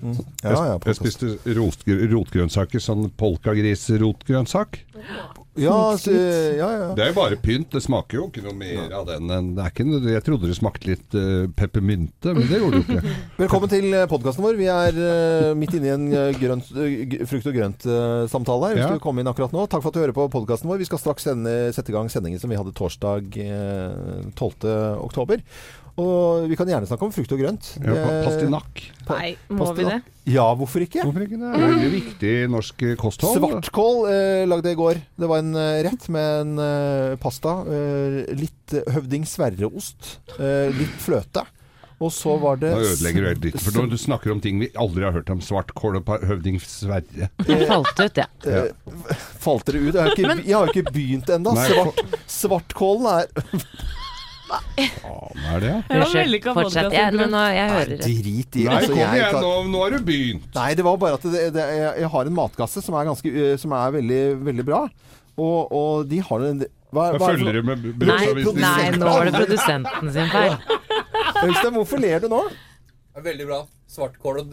Ja, ja, Jeg spiste rotgr rotgrønnsaker, sånn polkagrisrotgrønnsak. Ja, så, ja, ja. Det er jo bare pynt, det smaker jo ikke noe mer av den det er ikke noe, Jeg trodde det smakte litt uh, peppermynte, men det gjorde det jo ikke. Velkommen til podkasten vår. Vi er uh, midt inne i en eh, grønt, uh, frukt- og grønt-samtale her. Hvis Ja. du kom inn akkurat nå. Takk for at du hører på podkasten vår. Vi skal straks sende, sette i gang sendingen som vi hadde torsdag eh, 12. oktober. Og vi kan gjerne snakke om frukt og grønt. Ja, Pastinakk. pa- Nei, må vi det? Ja, hvorfor ikke? Hvorfor ikke det? Det er veldig viktig norsk eh, kosthold. Svartkål eh, lagde jeg i går. Det var en eh, rett med en eh, pasta. Eh, litt eh, høvding Sverre-ost. Eh, litt fløte. Og så var det Da ødelegger du helt ditt. For når du snakker om ting vi aldri har hørt om, svartkål og høvding Sverre Jeg falt ut, jeg. Eh, Falt dere ut? Jeg har ikke, jeg har ikke begynt ennå. Svart, svartkålen er Faen er det? ja? Unnskyld, fortsett. Jeg, nå, jeg hører det. drit i Nei, altså, kom jeg igjen, nå, nå har du begynt. Nei, det var bare at det, det, jeg, jeg har en matkasse som er, ganske, eh, som er veldig, veldig bra. Og, og de har en hva, hva er følger du med Nei, bruksanvisning. nei, nå var det produsenten sin feil. Øystein, hvorfor ler du nå? Det er veldig bra. Svartkål og,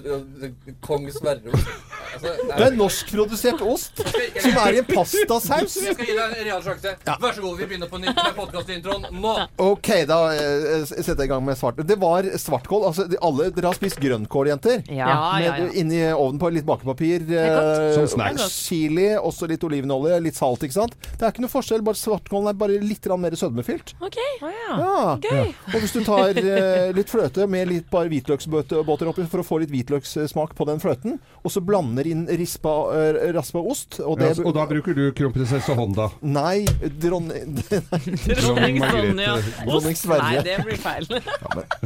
kong Sverre-ost. Altså, Det er norskprodusert ost som er i en pastasaus. Jeg skal gi deg en real sjanse. Vær så god, vi begynner på nytt med podkastintroen nå. Ok, da eh, setter jeg i gang med svart. Det var svartkål. Altså, de, alle, dere har spist grønnkål, jenter. Ja. med, ja, ja. Inni ovnen på litt bakepapir. eh, Som snacks. Chili, også litt olivenolje, litt salt, ikke sant. Det er ikke noe forskjell, bare svartkålen er bare litt mer sødmefylt. Ok, Oh, ja. Ja. gøy. Og hvis du tar eh, litt fløte med litt bare hvitløksbåter oppi for å få litt hvitløkssmak på den fløten, og så blander inn rispa, eh, raspa ost og det Ja, og da bruker du kronprinsesse Honda. Nei, dronning Dronning Sonja. Ost? Nei, det blir feil.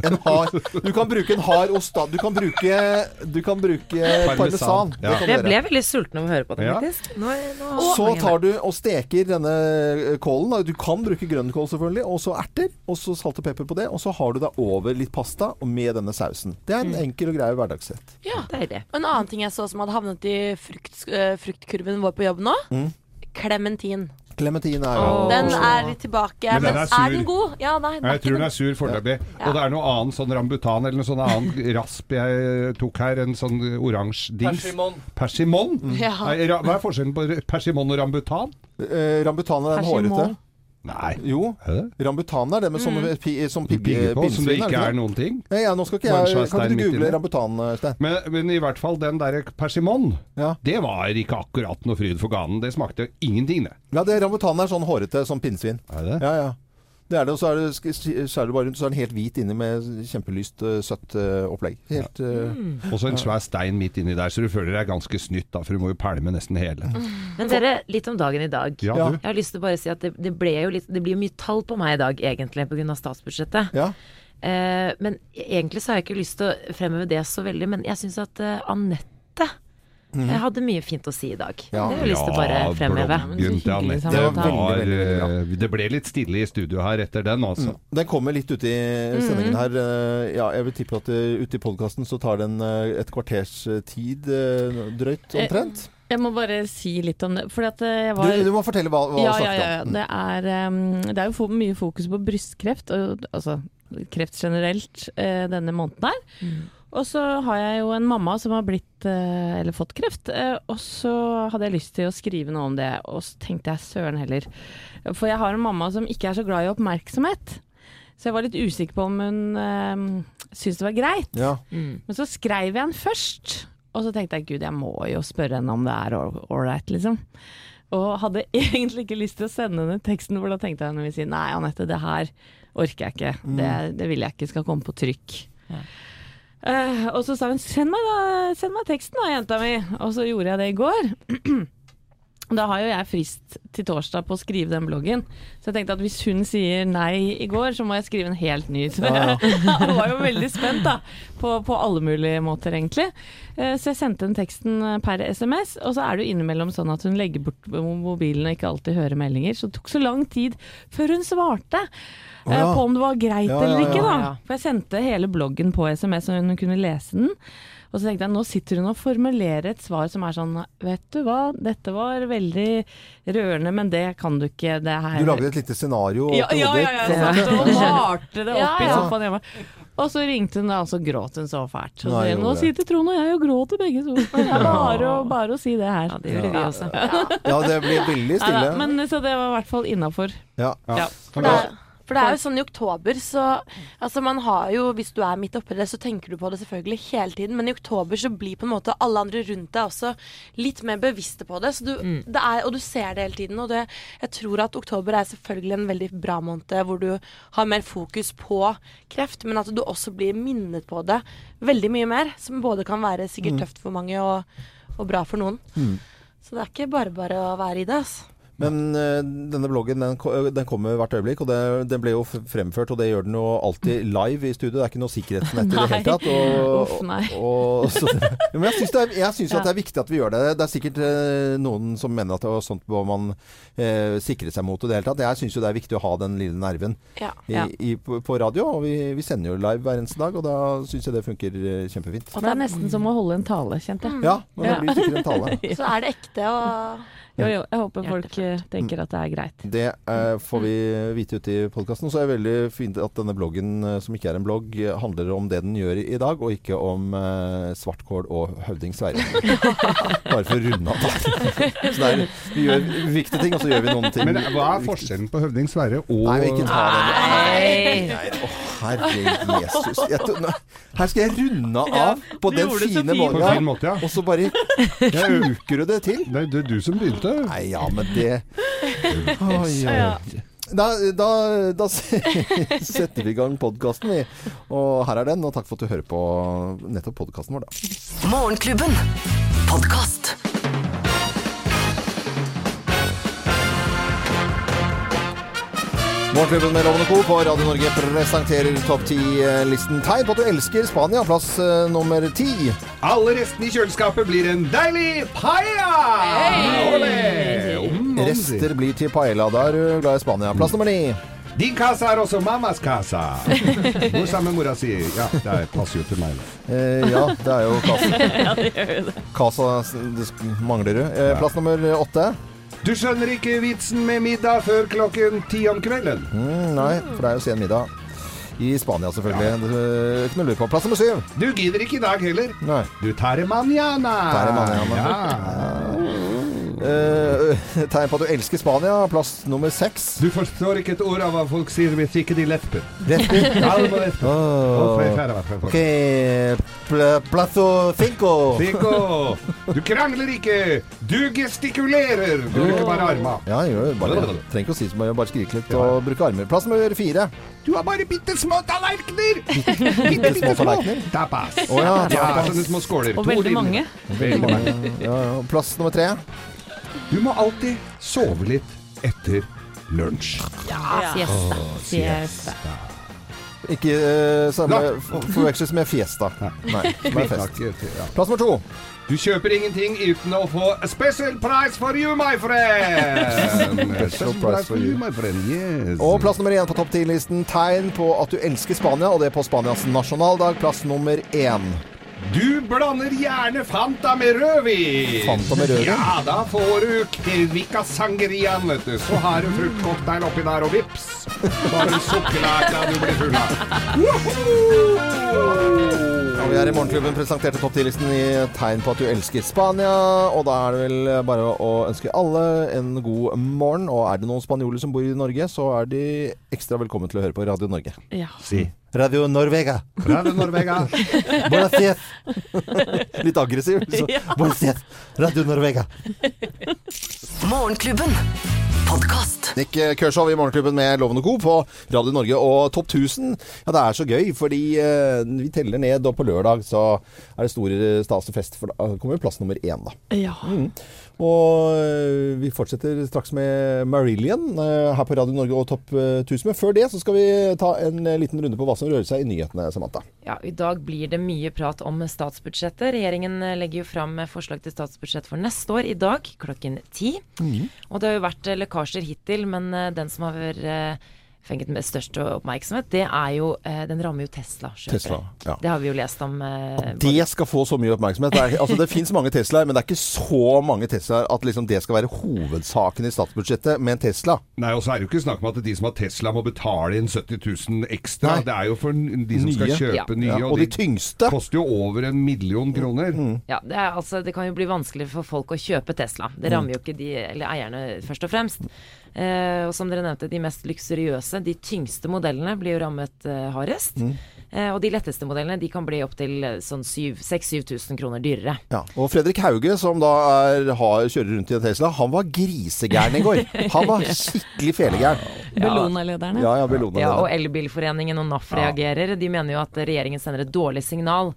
En hard Du kan bruke en hard ost, da. Du kan bruke, du kan bruke parmesan. Ja. Kan Jeg ble veldig sulten av å høre på det, Ja. faktisk. Nå, nå Så tar du og steker denne kålen. da. Du kan bruke grønnkål selvfølgelig, og så erter. Og så salt og pepper på det. Og så har du da over litt pasta og med denne sausen. Det er en enkel og grei hverdagsrett. Ja. Og en annen ting jeg så som hadde havnet i frukt, eh, fruktkurven vår på jobb nå. Mm. Klementin. Klementin er jo oh. Den er tilbake. Men den Men, er er, den god? Ja, nei. den Nei, Jeg tror den er sur foreløpig. Og det er noe annet sånn rambutan eller noe sånn annet rasp jeg tok her. En sånn oransje dings. Persimon. Persimon? Ja. Hva er forskjellen på persimon og rambutan? Eh, Rambutan er den hårete. Nei. Jo. Rambutan er det med sånne pi, som Du på som det ikke det er noen ting? Nei, ja, nå skal ikke jeg Kan ikke du google rambutan, Øystein? Men, men i hvert fall den der persimon, Ja. det var ikke akkurat noe fryd for ganen. Det smakte ingenting, det. ja, det rambutan er sånn hårete som pinnsvin. Er det? Ja, ja. Det er det, og så er det, sk- skjærer du bare rundt, så er den helt hvit inni med kjempelyst, eh, søtt eh, opplegg. Helt eh, Og så en svær stein midt inni der, så du føler deg ganske snytt, da, for du må jo pælme nesten hele. Men dere, litt om dagen i dag. Ja, Ja. du. Jeg har lyst til å bare si at det, det ble jo litt Det blir jo mye tall på meg i dag, egentlig, pga. statsbudsjettet. Ja. Eh, men egentlig så har jeg ikke lyst til å fremheve det så veldig, men jeg syns at eh, Anette Mhm. Jeg hadde mye fint å si i dag. Ja. Det har jeg lyst til å bare fremheve. Det Det, var var, eh, ble litt stille i studio her etter den, altså. Den kommer litt ute i Mhm. sendingen her. Eh, Ja, jeg vil tippe at eh, ute i podkasten så tar den eh, et kvarters eh, tid eh, drøyt omtrent. Jeg må bare si litt om det. Fordi at eh, jeg Du, var du må fortelle hva, hva ja, du ja, snakket ja, ja. om. Det er, um, det er jo mye fokus på brystkreft, og, altså kreft generelt, uh, denne måneden her. Mm. Og så har jeg jo en mamma som har blitt, eh, eller fått kreft, eh, og så hadde jeg lyst til å skrive noe om det, og så tenkte jeg søren heller. For jeg har en mamma som ikke er så glad i oppmerksomhet. Så jeg var litt usikker på om hun øh, syntes det var greit. Ja. Mm. Men så skrev jeg den først, og så tenkte jeg gud, jeg må jo spørre henne om det er ålreit, liksom. Og hadde egentlig ikke lyst til å sende henne teksten, for da tenkte jeg hun vi sier nei, Anette, det her orker jeg ikke. Det, det vil jeg ikke skal komme på trykk. Ja. Eh, og så sa hun send meg, da, send meg teksten da, jenta mi. Og så gjorde jeg det i går. Da har jo jeg frist til torsdag på å skrive den bloggen. Så jeg tenkte at hvis hun sier nei i går, så må jeg skrive en helt ny. Så Ja, jeg var jo veldig spent da, på, på alle mulige måter egentlig. Eh, Så jeg sendte den teksten eh, per SMS, og så er det jo innimellom sånn at hun legger bort mobilen og ikke alltid hører meldinger. Så det tok så lang tid før hun svarte. Å eh, ja. På om det var greit Ja, ja, eller ikke, da. ja. For jeg sendte hele bloggen på SMS, så hun kunne lese den. Og så tenkte jeg, nå sitter hun og formulerer et svar som er sånn Vet du hva, dette var veldig rørende, men det kan du ikke. Det her Du lagde et lite scenario ja, ja, ja, ja, ja, sånn jeg og malte det opp Ja, i sofaen hjemme. Og så ringte hun da, og så gråt hun så fælt. Så Nei, sier hun, nå sitter Trond og jeg og gråter begge to. Det er bare, å- bare å si det her. Ja, det gjorde vi også. Ja, det blir veldig stille. men så det var i hvert fall innafor. Ja. Ja. For det, er, jo sånn i oktober, så Altså man har jo, hvis du er midt oppi det, så tenker du på det selvfølgelig hele tiden, men i oktober så blir på en måte alle andre rundt deg også litt mer bevisste på det. Så du, det er, og du ser det hele tiden. Og det, jeg tror at oktober er selvfølgelig en veldig bra måned hvor du har mer fokus på kreft, men at du også blir minnet på det veldig mye mer. Som både kan være sikkert tøft for mange og, og bra for noen. Så det er ikke bare bare å være i det. altså. Men eh, denne bloggen den, den kommer hvert øyeblikk, og det, den ble jo fremført, og det gjør den jo alltid live i studio. Det er ikke noe sikkerhetsnett i det hele tatt. Og, Uff, nei. og, så, men jeg syns, det er, jeg syns Ja. det er viktig at vi gjør det. Det er sikkert eh, noen som mener at det var sånt bør man eh, sikre seg mot i det hele tatt. Jeg syns jo det er viktig å ha den lille nerven Ja. i, i, på, på radio. Og vi, vi sender jo live hver eneste dag, og da syns jeg det funker kjempefint. kjempefint. Det er nesten som å holde en tale, kjente jeg. Ja, men det blir sikkert en tale. Så er det ekte og Jo, jo, jeg håper folk eh, tenker at det er greit. Det eh, får vi vite ute i podkasten. Så er det veldig fint at denne bloggen, eh, som ikke er en blogg, eh, handler om det den gjør i, dag, og ikke om eh, svartkål og høvding Sverre. Bare for å runde av. Så det er, vi gjør viktige ting, og så gjør vi noen ting Men hva er forskjellen på høvding Sverre og Nei, vi ikke tar den. Nei. Nei, å, herre Jesus. Jeg, her skal jeg runde av på den fine måten, måte, ja. og så bare kuker du det til. Det er du som begynte. Nei, ja, men det oh, oi. Da, da, da setter vi i gang podkasten, vi. Og her er den. Og takk for at du hører på nettopp podkasten vår, da. Morgenklubben. Podkast. Morgenklubben med Lovende Co. på Radio Norge presenterer topp ti-listen tegn på at du elsker Spania. Plass eh, nummer ti. Alle restene i kjøleskapet blir en deilig paella! Olé! Om, om, Rester blir til paella. Da er du glad i Spania. Plass nummer ni. Din casa er også mammas casa. Hvor sammen mora si. Ja, det passer jo til meg. Eh, ja, det er jo Casa. Casa det sk- mangler du. Eh, plass nummer åtte. Du skjønner ikke vitsen med middag før klokken ti om kvelden. Mm, nei, for det er jo sen middag. I Spania, selvfølgelig. Det er Ikke noe lurt på. Plass nummer syv. Du gidder ikke i dag heller. Nei. Du tar manjana. Tar det Ja. Ja. Eh, tegn på at du elsker Spania. Plass nummer seks. Du forstår ikke et ord av hva folk sier hvis ikke de lesper. Inn. Alle må Ok, pl plasso cinco. cinco. du krangler ikke. Du gestikulerer. Du bruker bare arma. Ja, jeg gjør bare. Trenger ikke å si så mye, bare skrike litt og bruke armer. Plass nummer fire. Du har bare bitte små tallerkener. Bitte små tallerkener. Tapas. Oh, ja, Ja, tapas. sånne små skåler. Og veldig mange. Veldig mange. Ja, ja. Plass nummer tre. Du må alltid sove litt etter lunsj. Ja, siesta. Siesta. Ikke uh, samme forveksles med Fiesta. Nei, som er fest. Plass nummer to. Du kjøper ingenting uten å få a special price for you, my friend. Special price for you. my friend. Yes. Og plass nummer én på topp ti-listen. Tegn på at du elsker Spania, og det er på Spanias nasjonaldag. Plass nummer én. Du blander gjerne Fanta med rødvin. Fanta med rødvin? Ja, da får du Kvikka Sangerian, vet du. Så har du fruktcocktail oppi der, og vips, så har du sukkerlakra du blir full av. Ja, vi er i Morgenklubben presenterte topp 10-listen i tegn på at du elsker Spania. Og da er det vel bare å ønske alle en god morgen. Og er det noen spanjoler som bor i Norge, så er de ekstra velkommen til å høre på Radio Norge. Ja. Si. Radio Norvega. Radio Norvega. Buenos dias. Litt aggressiv. Så. Buenos dias. Radio Norvega. Morgenklubben. Podkast. Nick Kershaw i Morgenklubben med Loven og Co. på Radio Norge. Og Topp 1000, ja det er så gøy, fordi eh, vi teller ned, og på lørdag så er det stor stas og fest, for da kommer plass nummer én, da. ja. Og øh, vi fortsetter straks med Marillion øh, her på Radio Norge og Topp øh, 1000. Men før det så skal vi ta en liten runde på hva som rører seg i nyhetene, Samantha. Ja, I dag blir det mye prat om statsbudsjettet. Regjeringen eh, legger jo fram eh, forslag til statsbudsjett for neste år i dag klokken ti. Og det har jo vært eh, lekkasjer hittil, men eh, den som har vært eh, fenget med størst oppmerksomhet, det er jo eh, Den rammer jo Tesla-kjøpere. Tesla, ja. Det har vi jo lest om. Eh, Det skal få så mye oppmerksomhet. Det, er, altså, det fins mange Teslaer, men det er ikke så mange Teslaer at liksom det skal være hovedsaken i statsbudsjettet med en Tesla. Nei, og så er det jo ikke snakk om at de som har Tesla må betale inn 70 000 ekstra. Nei. Det er jo for de som skal kjøpe Ja. nye. Ja, og de tyngste. koster jo over en million kroner. Ja, det, er, altså, det kan jo bli vanskelig for folk å kjøpe Tesla. Det rammer jo ikke de, eller eierne først og fremst. Eh, og som dere nevnte, de mest luksuriøse, de tyngste modellene blir jo rammet eh, hardest. Eh, og de letteste modellene de kan bli opptil eh, sånn 6000-7000 kroner dyrere. Ja. Og Fredrik Hauge, som da er, har, kjører rundt i en Tesla, han var grisegæren i går. Han var skikkelig felegæren. Bellona-lederne. Ja, ja, Bellona. Ja, og. Elbilforeningen og NAF reagerer. De mener jo at regjeringen sender et dårlig signal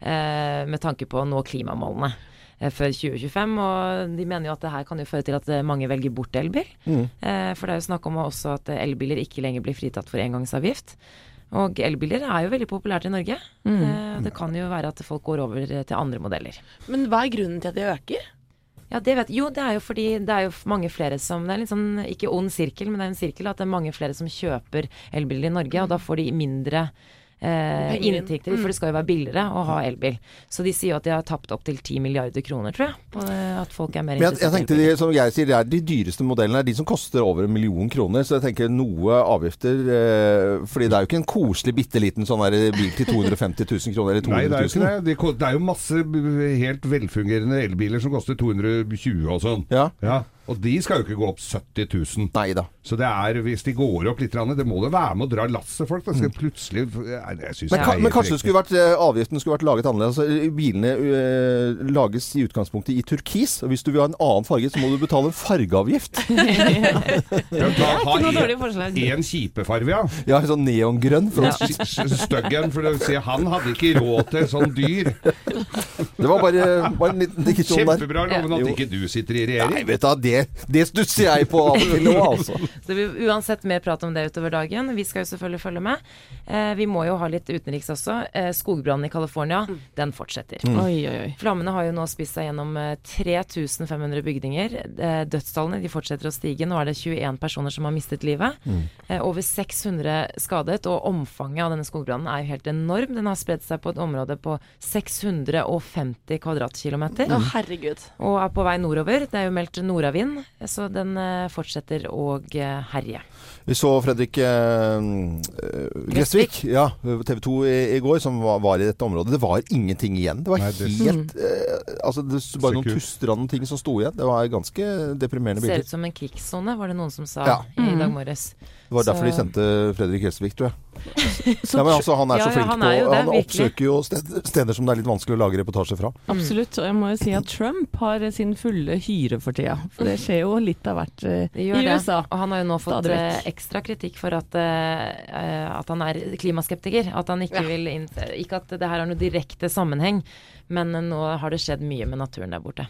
eh, med tanke på å nå klimamålene før 2025. Og de mener jo at det her kan jo føre til at eh, mange velger bort elbil. Eh, for det er jo snakk om også at eh, elbiler ikke lenger blir fritatt for engangsavgift. Og elbiler er jo veldig populært i Norge. Eh, det kan jo være at folk går over eh, til andre modeller. Men hva er grunnen til at de øker? Ja, det vet Jo, det er jo fordi det er jo mange flere som Det er litt sånn, ikke ond sirkel, men det er en sirkel at det er mange flere som kjøper elbiler i Norge, og da får de mindre eh, inntekter, for det skal jo være billigere å ha elbil. Så de sier jo at de har tapt opptil 10 milliarder kroner, tror jeg, på at folk er mer Men jeg, jeg tenkte de, som Geir sier, det er de dyreste modellene er de som koster over en million kroner. Så jeg tenker noe avgifter eh, Fordi det er jo ikke en koselig bitte liten sånn der bil til 250 000 kroner eller Nei, det er jo ikke det. Det Det er jo masse helt velfungerende elbiler som koster 220 og sånn. Ja. Ja, og de skal jo ikke gå opp 70 000. Neida. Så det er, hvis de går opp litt, det må jo være med å dra lasset, folk. Da skal plutselig jeg, jeg synes Mm. Men, ka, men kanskje skulle vært, eh, avgiften skulle vært laget annerledes. Altså, bilene eh, lages i utgangspunktet i turkis. Og hvis du vil ha en annen farge, så må du betale en fargeavgift. Ja, da, ha. En kjipefarge, ja. Ja, sånn neongrønn. For Ja. Styggen, for å si han hadde ikke råd til sånn dyr. Det var bare, bare en liten digresjon der. Kjempebra loven at Jo. ikke du sitter i regjering. Nei, vet du, hva, det, det stusser jeg på av og til nå, altså. Så det blir uansett mer prat om det utover dagen. Vi skal jo selvfølgelig følge med. Eh, vi må jo ha litt utenriks også. Eh, skogbrannen i California, den fortsetter. Oi, oi, oi. Flammene har jo nå spist seg gjennom eh, 3500 bygninger. Eh, Dødstallene de fortsetter å stige. Nå er det 21 personer som har mistet livet. Eh, Over 600 skadet, og omfanget av denne skogbrannen er jo helt enorm. Den har spredd seg på et område på 650 kvadratkilometer. Å, herregud. Og er på vei nordover. Det er jo meldt nordavind, så den eh, fortsetter å eh, herje. Vi så Fredrik eh, eh, Gressvik, ja, TV 2 i, i går, som var, var i dette området. Det var ingenting igjen. Det var Nei, det- helt eh, Altså, det bare noen tustrande tustrende ting som sto igjen. Det var ganske deprimerende bilder. Ser ut som en krigssone, var det noen som sa Ja. i dag morges. Det var derfor de sendte Fredrik Gressvik, tror jeg. Ja, men altså, han er så så ja, flink han på er Han virkelig. oppsøker jo steder, steder som det er litt vanskelig å lage reportasje fra. Absolutt. Og jeg må jo si at Trump har sin fulle hyre for tida. For det skjer jo litt av hvert eh, i USA. det. Og han har jo nå fått eh, ekstra kritikk for at, uh, at han er klimaskeptiker. At han ikke Ja. vil inn, Ikke at det her har noe direkte sammenheng, men nå har det skjedd mye med naturen der borte.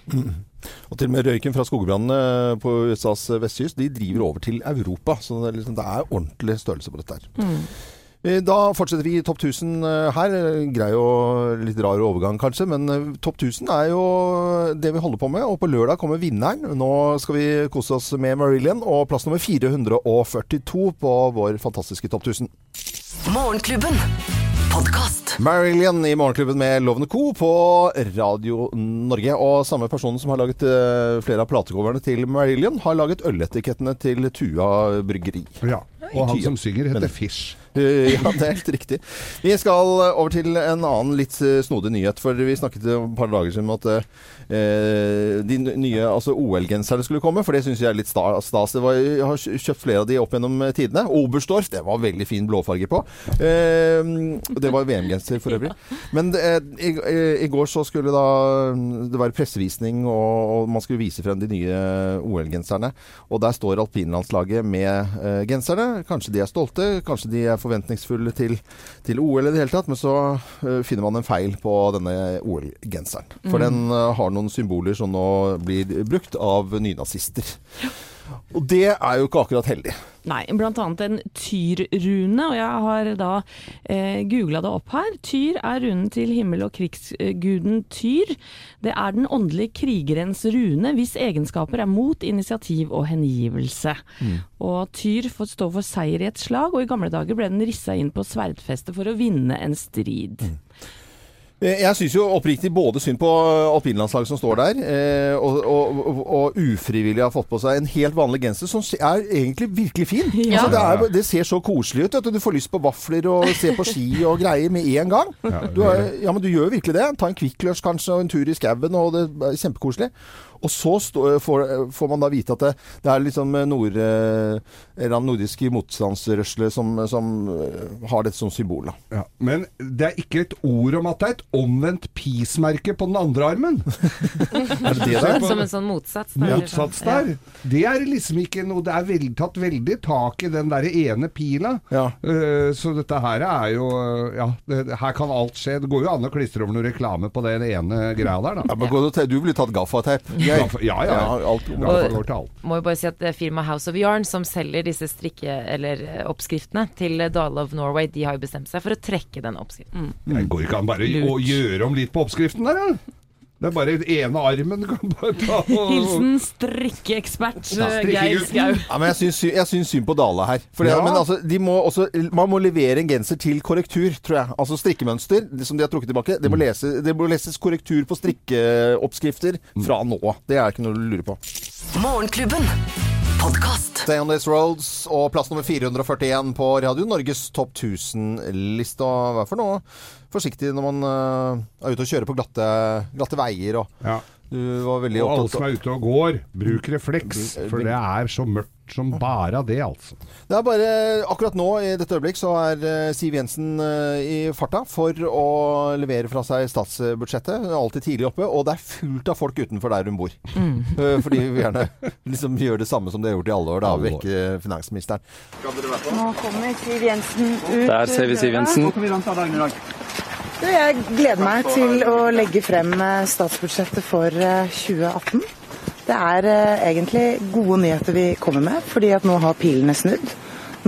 Og til og med røyken fra skogbrannene på USAs vestkyst, de driver over til Europa. Så det er, liksom, det er ordentlig størrelse på dette her. Eh, Da fortsetter vi i Topp 1000 eh, her. Eh, Grei og litt rar overgang kanskje, men eh, Topp 1000 er jo det vi holder på med. Og på lørdag kommer vinneren. Nå skal vi kose oss med Marillion og plass nummer 442 på vår fantastiske Topp 1000. Morgenklubben. Marillion i Morgenklubben med Lovende Co. på Radio Norge. Og samme person som har laget eh, flere av platecoverne til Marillion, har laget øletikettene til Tua bryggeri. Ja. Og han som synger, heter Fish. Eh, Ja, det er helt riktig. Vi skal over til en annen litt eh, snodig nyhet. For vi snakket et par dager siden om at eh, de nye altså OL-genserne skulle komme. For det syns jeg er litt stas. Jeg har kjøpt flere av de opp gjennom tidene. Oberstdorf, det var veldig fin blåfarge på. Eh, det var VM-genser for øvrig. Men eh, i, i- går så skulle da mm, det være pressevisning, og, og man skulle vise frem de nye OL-genserne. Og der står alpinlandslaget med eh, genserne. Kanskje de er stolte, kanskje de er forventningsfulle til, til OL i det hele tatt. Men så eh, finner man en feil på denne OL-genseren. For den eh, har noen symboler som nå blir brukt av nynazister. Og det er jo ikke akkurat heldig. Nei, blant annet en tyrrune, og jeg har da eh, googla det opp her. Tyr er runen til himmel- og krigsguden Tyr. Det er den åndelige krigerens rune, hvis egenskaper er mot, initiativ og hengivelse. Og Tyr får stå for seier i et slag, og i gamle dager ble den rissa inn på sverdfestet for å vinne en strid. Eh, Jeg syns jo oppriktig både synd på alpinlandslaget som står der, eh, og, og, og, og ufrivillig har fått på seg en helt vanlig genser som er egentlig virkelig fin. Ja. Altså, det, er, det ser så koselig ut at du får lyst på vafler og se på ski og greier med en gang. Ja, Du er, ja, men du gjør virkelig det. Ta en Kvikk Lunsj kanskje og en tur i skauen, og det er kjempekoselig. Og så stå, får, får man da vite at det, det er liksom nord, eh, en eller annen motstandsrørsle som, som eh, har dette som symbol. Da. Ja, men det er ikke et ord om at det er et omvendt peace-merke på den andre armen. Er det det der? Som en sånn motsats. Der. Motsats der. Det er liksom ikke noe Det er vel, tatt veldig tak i den der ene pila. Ja. Uh, så dette her er jo Ja, det, her kan alt skje. Det går jo an å klistre over noe reklame på den ene greia der, da. Ja, men du blir tatt gaffateip. Ja, ja. ja. alt, går til alt. Må jo bare si at det er firmaet House of Yarn som selger disse strikke- eller eh, oppskriftene til Dale of Norway, de har jo bestemt seg for å trekke den oppskriften. Det går ikke an bare å gjøre om litt på oppskriften der, da? Det er bare den ene armen du kan bare ta og Hilsen strikkeekspert Ja, eh, Geir. Skau. Ja, men jeg syns, synd på Dale her. Fordi, Ja. men altså, de må også, man må levere en genser til korrektur, tror jeg. Altså strikkemønster, det som de har trukket tilbake. Det må, lese, det må leses korrektur på strikkeoppskrifter fra nå. Det er ikke noe å lure på. Morgenklubben. Stay on these roads og plass nummer 441 på Radio Norges topp 1000-liste. Og vær for noe? forsiktig når man uh, er ute og kjører på glatte, glatte veier. Og Ja. du var Og alle som er ute og går, bruk refleks. For det er så mørkt som bare av det, altså. Det er bare akkurat nå, i dette øyeblikk, så er eh, Siv Jensen eh, i farta for å levere fra seg statsbudsjettet. Hun er alltid tidlig oppe, og det er fullt av folk utenfor der hun bor. Mm. Fordi vi gjerne liksom gjør det samme som de har gjort i alle år, da. Vekke finansministeren. Nå kommer Siv Jensen ut. Der ser vi Siv Jensen. Jeg gleder meg til å legge frem eh, statsbudsjettet for eh, 2018. Det er eh, egentlig gode nyheter vi kommer med, fordi at nå har pilene snudd.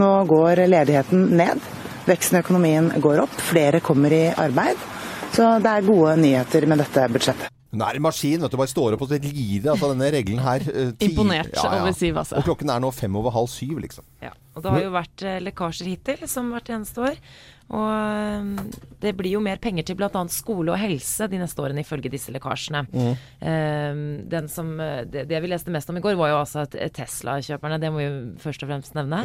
Nå går ledigheten ned. Veksten i økonomien går opp. Flere kommer i arbeid. Så det er gode nyheter med dette budsjettet. Hun er en maskin, vet du. Bare står opp og lirer altså denne regelen her. eh, ti- Imponert over Siv, altså. Og klokken er nå fem over halv syv, liksom. Ja, og det har jo vært eh, lekkasjer hittil, som hvert eneste år. Og eh, det blir jo mer penger til bl.a. skole og helse de neste årene, ifølge disse lekkasjene. Eh, den som, eh, det, det vi leste mest om i går, var jo altså at Tesla-kjøperne, det må vi først og fremst nevne.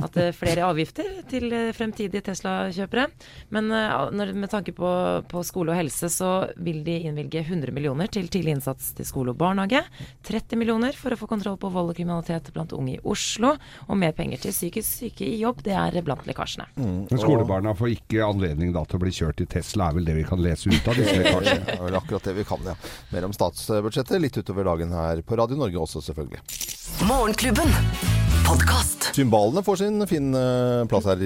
At det er flere avgifter til fremtidige Tesla-kjøpere. Men uh, når, med tanke på, på skole og helse, så vil de innvilge 100 millioner til tidlig innsats til skole og barnehage. 30 millioner for å få kontroll på vold og kriminalitet blant unge i Oslo. Og mer penger til psykisk syke i jobb. Det er blant lekkasjene. Mm. skolebarna får ikke anledning da til å bli kjørt i Tesla, er vel det vi kan lese ut av disse Det er vel akkurat det vi kan, ja. Mer om statsbudsjettet litt utover dagen her på Radio Norge også, selvfølgelig. Morgenklubben. Podkast. Symbalene får sin fin eh, plass her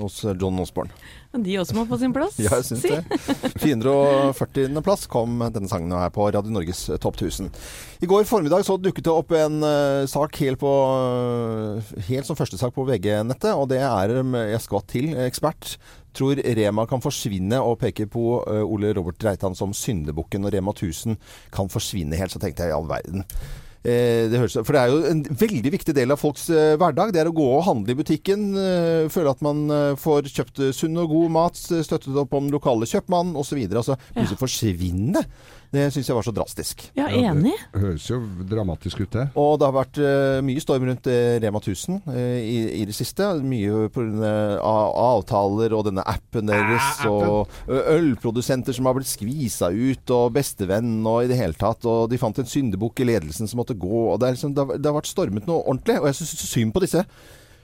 hos John Osborne. De også må få sin plass. Ja, jeg syns si. det. 440. plass kom denne sangen her på Radio Norges eh, Topp 1000. I går formiddag så dukket det opp en uh, sak helt, på, uh, helt som første sak på VG-nettet, og det er Jeg skvatt til, ekspert. Tror Rema kan forsvinne, og peker på uh, Ole Robert Reitan som syndebukken, og Rema 1000 kan forsvinne helt. Så tenkte jeg i all verden. Eh, det høres, for det er jo en veldig viktig del av folks eh, hverdag. Det er å gå og handle i butikken. Eh, føle at man får kjøpt sunn og god mat, støttet opp om lokale kjøpmann osv. Altså, plutselig forsvinne. Det syns jeg var så drastisk. Ja, enig. Høres jo dramatisk ut, det. Og det har vært eh, mye storm rundt eh, Rema 1000 eh, i, i det siste. Mye pga. avtaler og denne appen deres. Ah, appen. og ølprodusenter som har blitt skvisa ut, og bestevenn og i det hele tatt. Og de fant en syndebukk i ledelsen som måtte gå. og Det, er liksom, det, har, det har vært stormet noe ordentlig. Og jeg syns synd på disse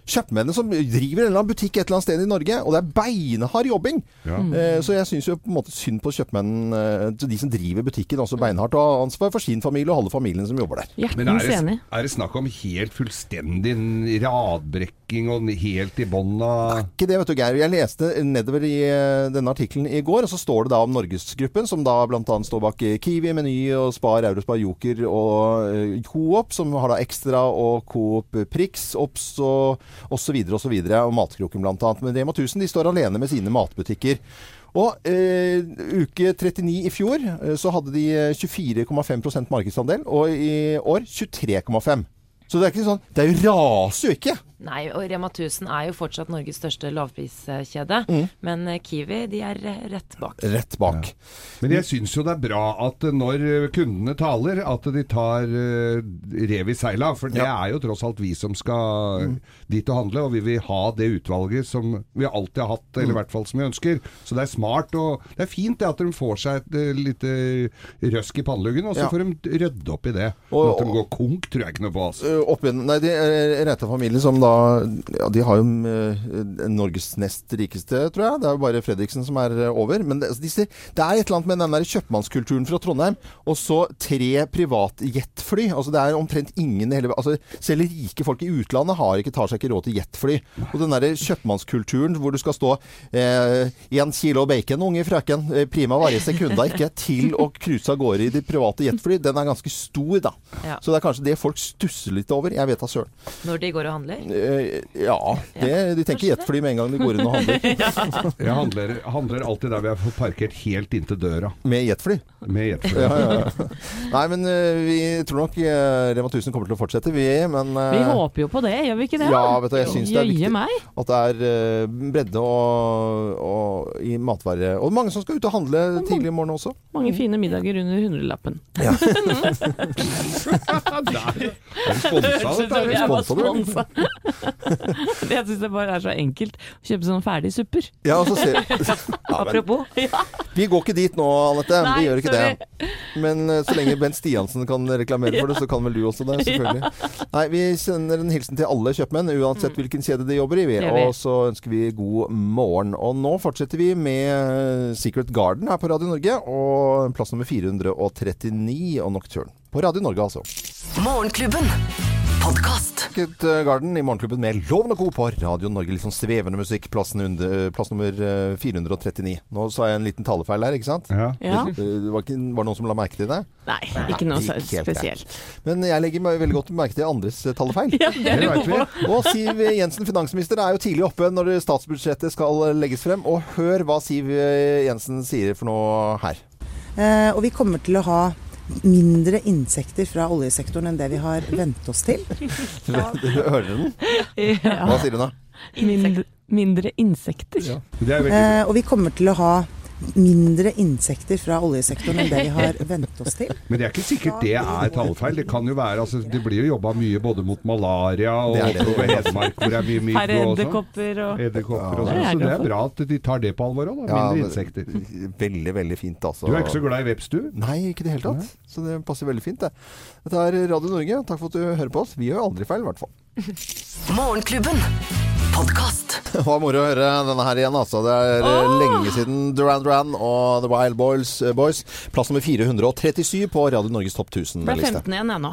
kjøpmennene som driver en eller annen butikk et eller annet sted i Norge. Og det er beinhard jobbing. Ja. Eh, Så jeg syns jo på en måte synd på kjøpmennene, eh, de som driver butikken, også beinhardt. Og har ansvar for sin familie og alle familiene som jobber der. Men er det, er det snakk om helt fullstendig radbrekk sminking og helt i bånn av Ikke det, vet du, Geir. Jeg leste nedover i eh, denne artikkelen i går, og så står det da om Norgesgruppen, som da bl.a. står bak eh, Kiwi, Meny og Spar, Eurospar, Joker og eh, Coop, som har da Extra og Coop Prix, Obs og osv. osv. Og Matkroken bl.a. Men Rema 1000 de står alene med sine matbutikker. Og eh, uke 39 i fjor eh, så hadde de eh, 24,5% markedsandel, og i år 23,5. Så det er ikke sånn Det er raser jo ikke! Nei, og Rema 1000 er jo fortsatt Norges største lavpriskjede. Mm. Men eh, Kiwi, de er eh, rett bak. Rett bak. Men jeg syns jo det er bra at eh, når kundene taler, at de tar rev i seila. For det er jo tross alt vi som skal dit og handle, og vi vil ha det utvalget som vi alltid har hatt, eller i hvert fall som vi ønsker. Så det er smart og Det er fint det at de får seg et lite røsk i panneluggen, og så Ja. får de rydde opp i det. Og- at de går konk, tror jeg ikke noe på. Altså. Opp nei, det er rette familie som da ja, De har jo uh, Norges nest rikeste, tror jeg. Det er jo bare Fredriksen som er uh, over. Men det, altså, det er et eller annet med den der kjøpmannskulturen fra Trondheim. Og så tre privatjetfly. Altså det er omtrent ingen hele altså, Selv rike folk i utlandet har ikke, tar seg ikke råd til jetfly. Og den der kjøpmannskulturen hvor du skal stå én kilo bacon, unge frøken, eh, prima varie sekunda ikke, til å cruise av gårde i de private jetfly, den er ganske stor, da. Ja. Så det er kanskje det folk stusser litt over. Jeg vet da søren. Når de går og handler. Eh, ja, det, de tenker jetfly med en gang de går inn og handler. Jeg handler, handler alltid der vi har fått parkert helt inntil døra. Med jetfly. Med jetfly. Ja, ja, ja. Nei, men eh, vi tror nok uh, Rema 1000 kommer til å fortsette, vi. Men eh, Vi håper jo på det, gjør vi ikke det? Ja, vet du, jeg syns det er viktig meg. at det er eh, bredde og, og i matvare. Og mange som skal ut og handle tidlig i morgen også. Mange fine middager under hundrelappen. Der. Er du sponsa, dette? Jeg var sponsa. Jeg syns det bare er så enkelt å kjøpe sånne ferdige supper. Ja, og så ser ja, men, Apropos. Vi går ikke dit nå, Anette. Nei, vi gjør ikke sorry. det. Men eh, så lenge Bent Stiansen kan reklamere for det, så kan vel du også det, selvfølgelig. Nei, vi sender en hilsen til alle kjøpmenn, uansett hvilken kjede de jobber i. Og så ønsker vi god morgen. Og nå fortsetter vi med Secret Garden her på Radio Norge, og plass nummer 439 og Nocturne. På Radio Norge, altså. Morgenklubben. Podkast. Garden i Morgenklubben med Loven og Co. på Radio Norge. Litt sånn svevende musikk. Plassen under, plass nummer eh, 439. Nå sa jeg en liten talefeil der, ikke sant? Ja. Ja. Eh, Det var, ikke, var det noen som la merke til det? Nei, ikke noe greit. spesielt. Men jeg legger meg veldig godt merke til andres eh, talefeil. Ja, det er Det du god vi. på. Og Siv Jensen, finansminister, er jo tidlig oppe når statsbudsjettet skal eh, legges frem. Og hør hva Siv eh, Jensen sier for noe her. Eh, og vi kommer til å ha mindre insekter fra oljesektoren enn det vi har vent oss til. Hører dere den? Hva sier hun da? Mindre, mindre insekter. Er Eh, og vi kommer til å ha mindre insekter fra oljesektoren enn det vi har vent oss til. Men det er ikke sikkert det er tallfeil. Det kan jo være, altså, det blir jo jobba mye både mot malaria og er oppover Hedmark hvor det er mye mygg Her og sånn. edderkopper og Edderkopper og Ja, sånn. er Så det er bra at de tar det på alvor òg. Ja, Mindre insekter. Veldig, veldig fint, altså. Du er ikke så glad i veps, du? Nei, ikke i det hele tatt. Så det passer veldig fint, det. Dette er Radio Norge. Takk for at du hører på oss. Vi gjør aldri feil, i hvert fall. Morgenklubben. Podkast. Det var moro å høre denne her igjen, altså. Det er eh, lenge siden Duran Duran og The Wild Boys, eh, Boys. Plass nummer 437 på Radio Norges topp 1000-liste. 15 igjen, jeg nå.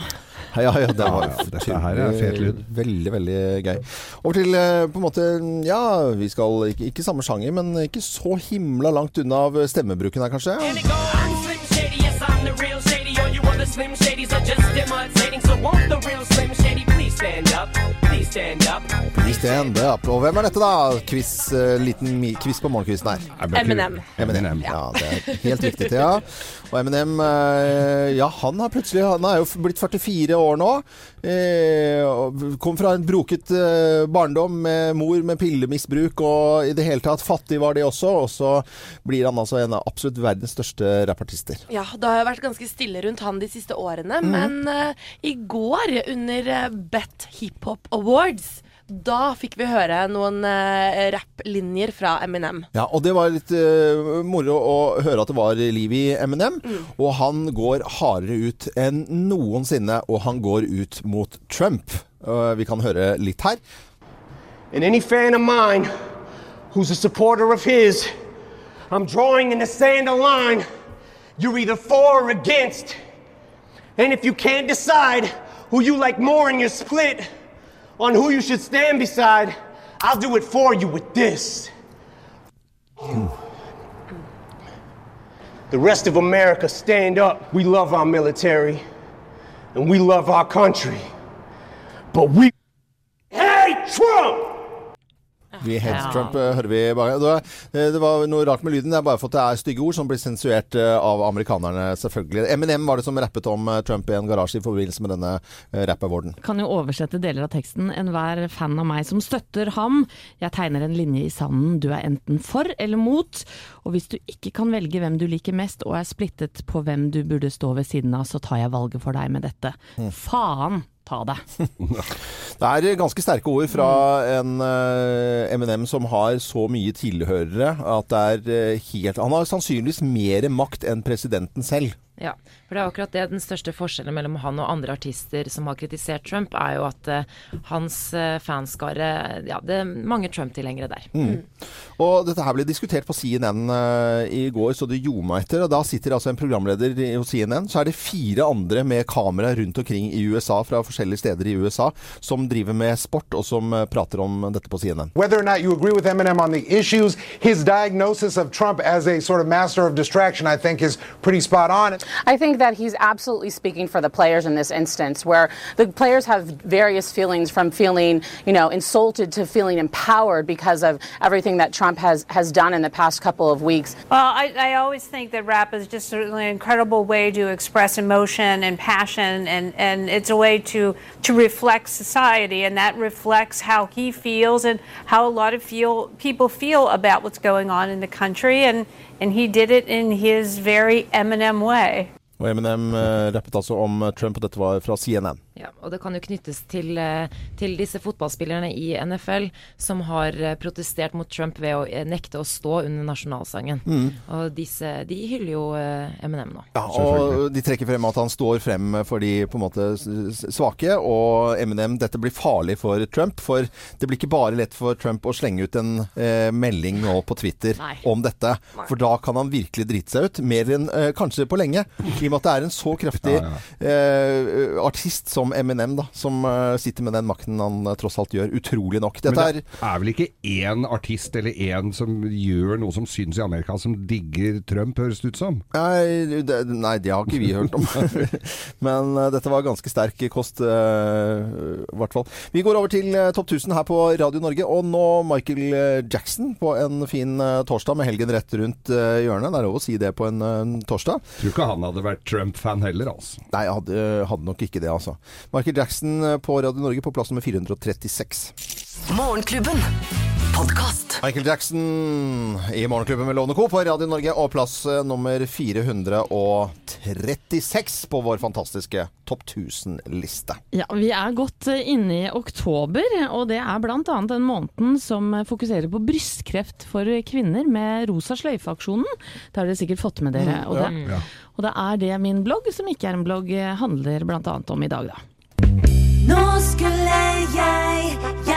Ja, ja, det var Ja, dette her er fet lyd. Veldig, veldig gøy. Over til eh, på en måte Ja, vi skal ikke, ikke samme sjanger, men ikke så himla langt unna av stemmebruken her, kanskje. I'm Slim Shady, are just demonstrating. So won't the real Slim Shady please stand up? Stand up. Please stand up. Og hvem er dette, da? Quiz, uh, liten mi- quiz på morgenkvisten her. Eminem. Eminem. Ja, det er helt riktig, Thea. Og Eminem, uh, ja, han har plutselig Han er jo blitt 44 år nå. Uh, kom fra en broket barndom med mor med pillemisbruk, og i det hele tatt fattig var de også. Og så blir han altså en av absolutt verdens største rappartister. Ja, det har jo vært ganske stille rundt han de siste årene, men eh, i går under Bet Hiphop Awards da fikk vi høre noen uh, rapplinjer fra Eminem. Ja, og det var litt eh, moro å høre at det var liv i Eminem. Og han går hardere ut enn noensinne, og han går ut mot Trump. Uh, vi kan høre litt her. And any fan of mine who's a supporter of his, I'm drawing in the sand a line. You're either for or against. And if you can't decide who you like more in your split, on who you should stand beside, I'll do it for you with this. The rest of America, stand up. We love our military and we love our country. But we Vi hate Ja. Trump, eh, hører vi bare. Det var, eh, det var noe rart med lyden. Det er bare for at det er stygge ord som blir sensurert eh, av amerikanerne, selvfølgelig. Eminem var det som rappet om Trump i en garasje i forbindelse med denne rap-awarden. Kan jo oversette deler av teksten. Enhver fan av meg som støtter ham. Jeg tegner en linje i sanden. Du er enten for eller mot. Og hvis du ikke kan velge hvem du liker mest, og er splittet på hvem du burde stå ved siden av, så tar jeg valget for deg med dette. Faen ta det. Det er ganske sterke ord fra en MNM Eminem som har så mye tilhørere at det er eh, helt Han har sannsynligvis mer makt enn presidenten selv. Ja, for det er akkurat det. Den største forskjellen mellom han og andre artister som har kritisert Trump, er jo at uh, hans uh, fanskare Ja, det er mange Trump-tilhengere der. Mm. Og dette her ble diskutert på CNN uh, i går, så det meg etter. Og da sitter altså en programleder i- hos CNN, så er det fire andre med kamera rundt omkring i USA, fra forskjellige steder i USA, som driver med sport, og som eh, prater om dette på CNN. Whether or not you agree with Eminem on the issues, his diagnosis of Trump as a sort of master of distraction, I think, is pretty spot on. I think that he's absolutely speaking for the players in this instance, where the players have various feelings from feeling, you know, insulted to feeling empowered because of everything that Trump has, has done in the past couple of weeks. Well, I, I always think that rap is just an incredible way to express emotion and passion, and, and it's a way to, to reflect society, and that reflects how he feels and how a lot of feel, people feel about what's going on in the country, and, and he did it in his very Eminem way. Og Eminem eh, rappet altså om eh, Trump, og dette var fra CNN. Ja, og det kan jo knyttes til, eh, til disse fotballspillerne i NFL som har eh, protestert mot Trump ved å eh, nekte å stå under nasjonalsangen. Mm. Og disse, de hyller jo Eminem nå. Ja, og de trekker frem at han står frem for de på en måte svake, og Eminem, dette blir farlig for Trump. For det blir ikke bare lett for Trump å slenge ut en eh, melding nå på Twitter Nei. om dette. For da kan han virkelig drite seg ut, mer enn eh, kanskje på lenge. I og med at det er en så kraftig eh, artist som Eminem, da, som eh, sitter med den makten han eh, tross alt gjør. Utrolig nok. Dette Men det er vel ikke én artist eller én som gjør noe som syns i Amerika, som digger Trump, høres det ut som? Nei, det, nei, det har ikke vi hørt om. Men uh, dette var ganske sterk kost, i i hvert fall. Vi går over til uh, Topp 1000 her på Radio Norge. Og nå Michael Jackson på en fin torsdag med helgen rett rundt hjørnet. Det er lov å si det på en torsdag. Tror ikke han hadde vært Trump-fan heller, altså. Nei, hadde, hadde nok ikke det, altså. Michael Jackson eh, på Radio Norge på plass nummer 436. Morgenklubben. Podkast. Michael Jackson i Morgenklubben med Lovende Co. på Radio Norge og plass eh, nummer 436 på vår fantastiske Topp 1000-liste. Ja, Vi er godt eh, inne i oktober, og det er bl.a. den måneden som eh, fokuserer på brystkreft for kvinner med Rosa sløyfe-aksjonen. Det har dere sikkert fått med dere. Mm, Og ja. det, Ja. og det er det min blogg, som ikke er en blogg, handler bl.a. om i dag, da. Nå skulle jeg gjerne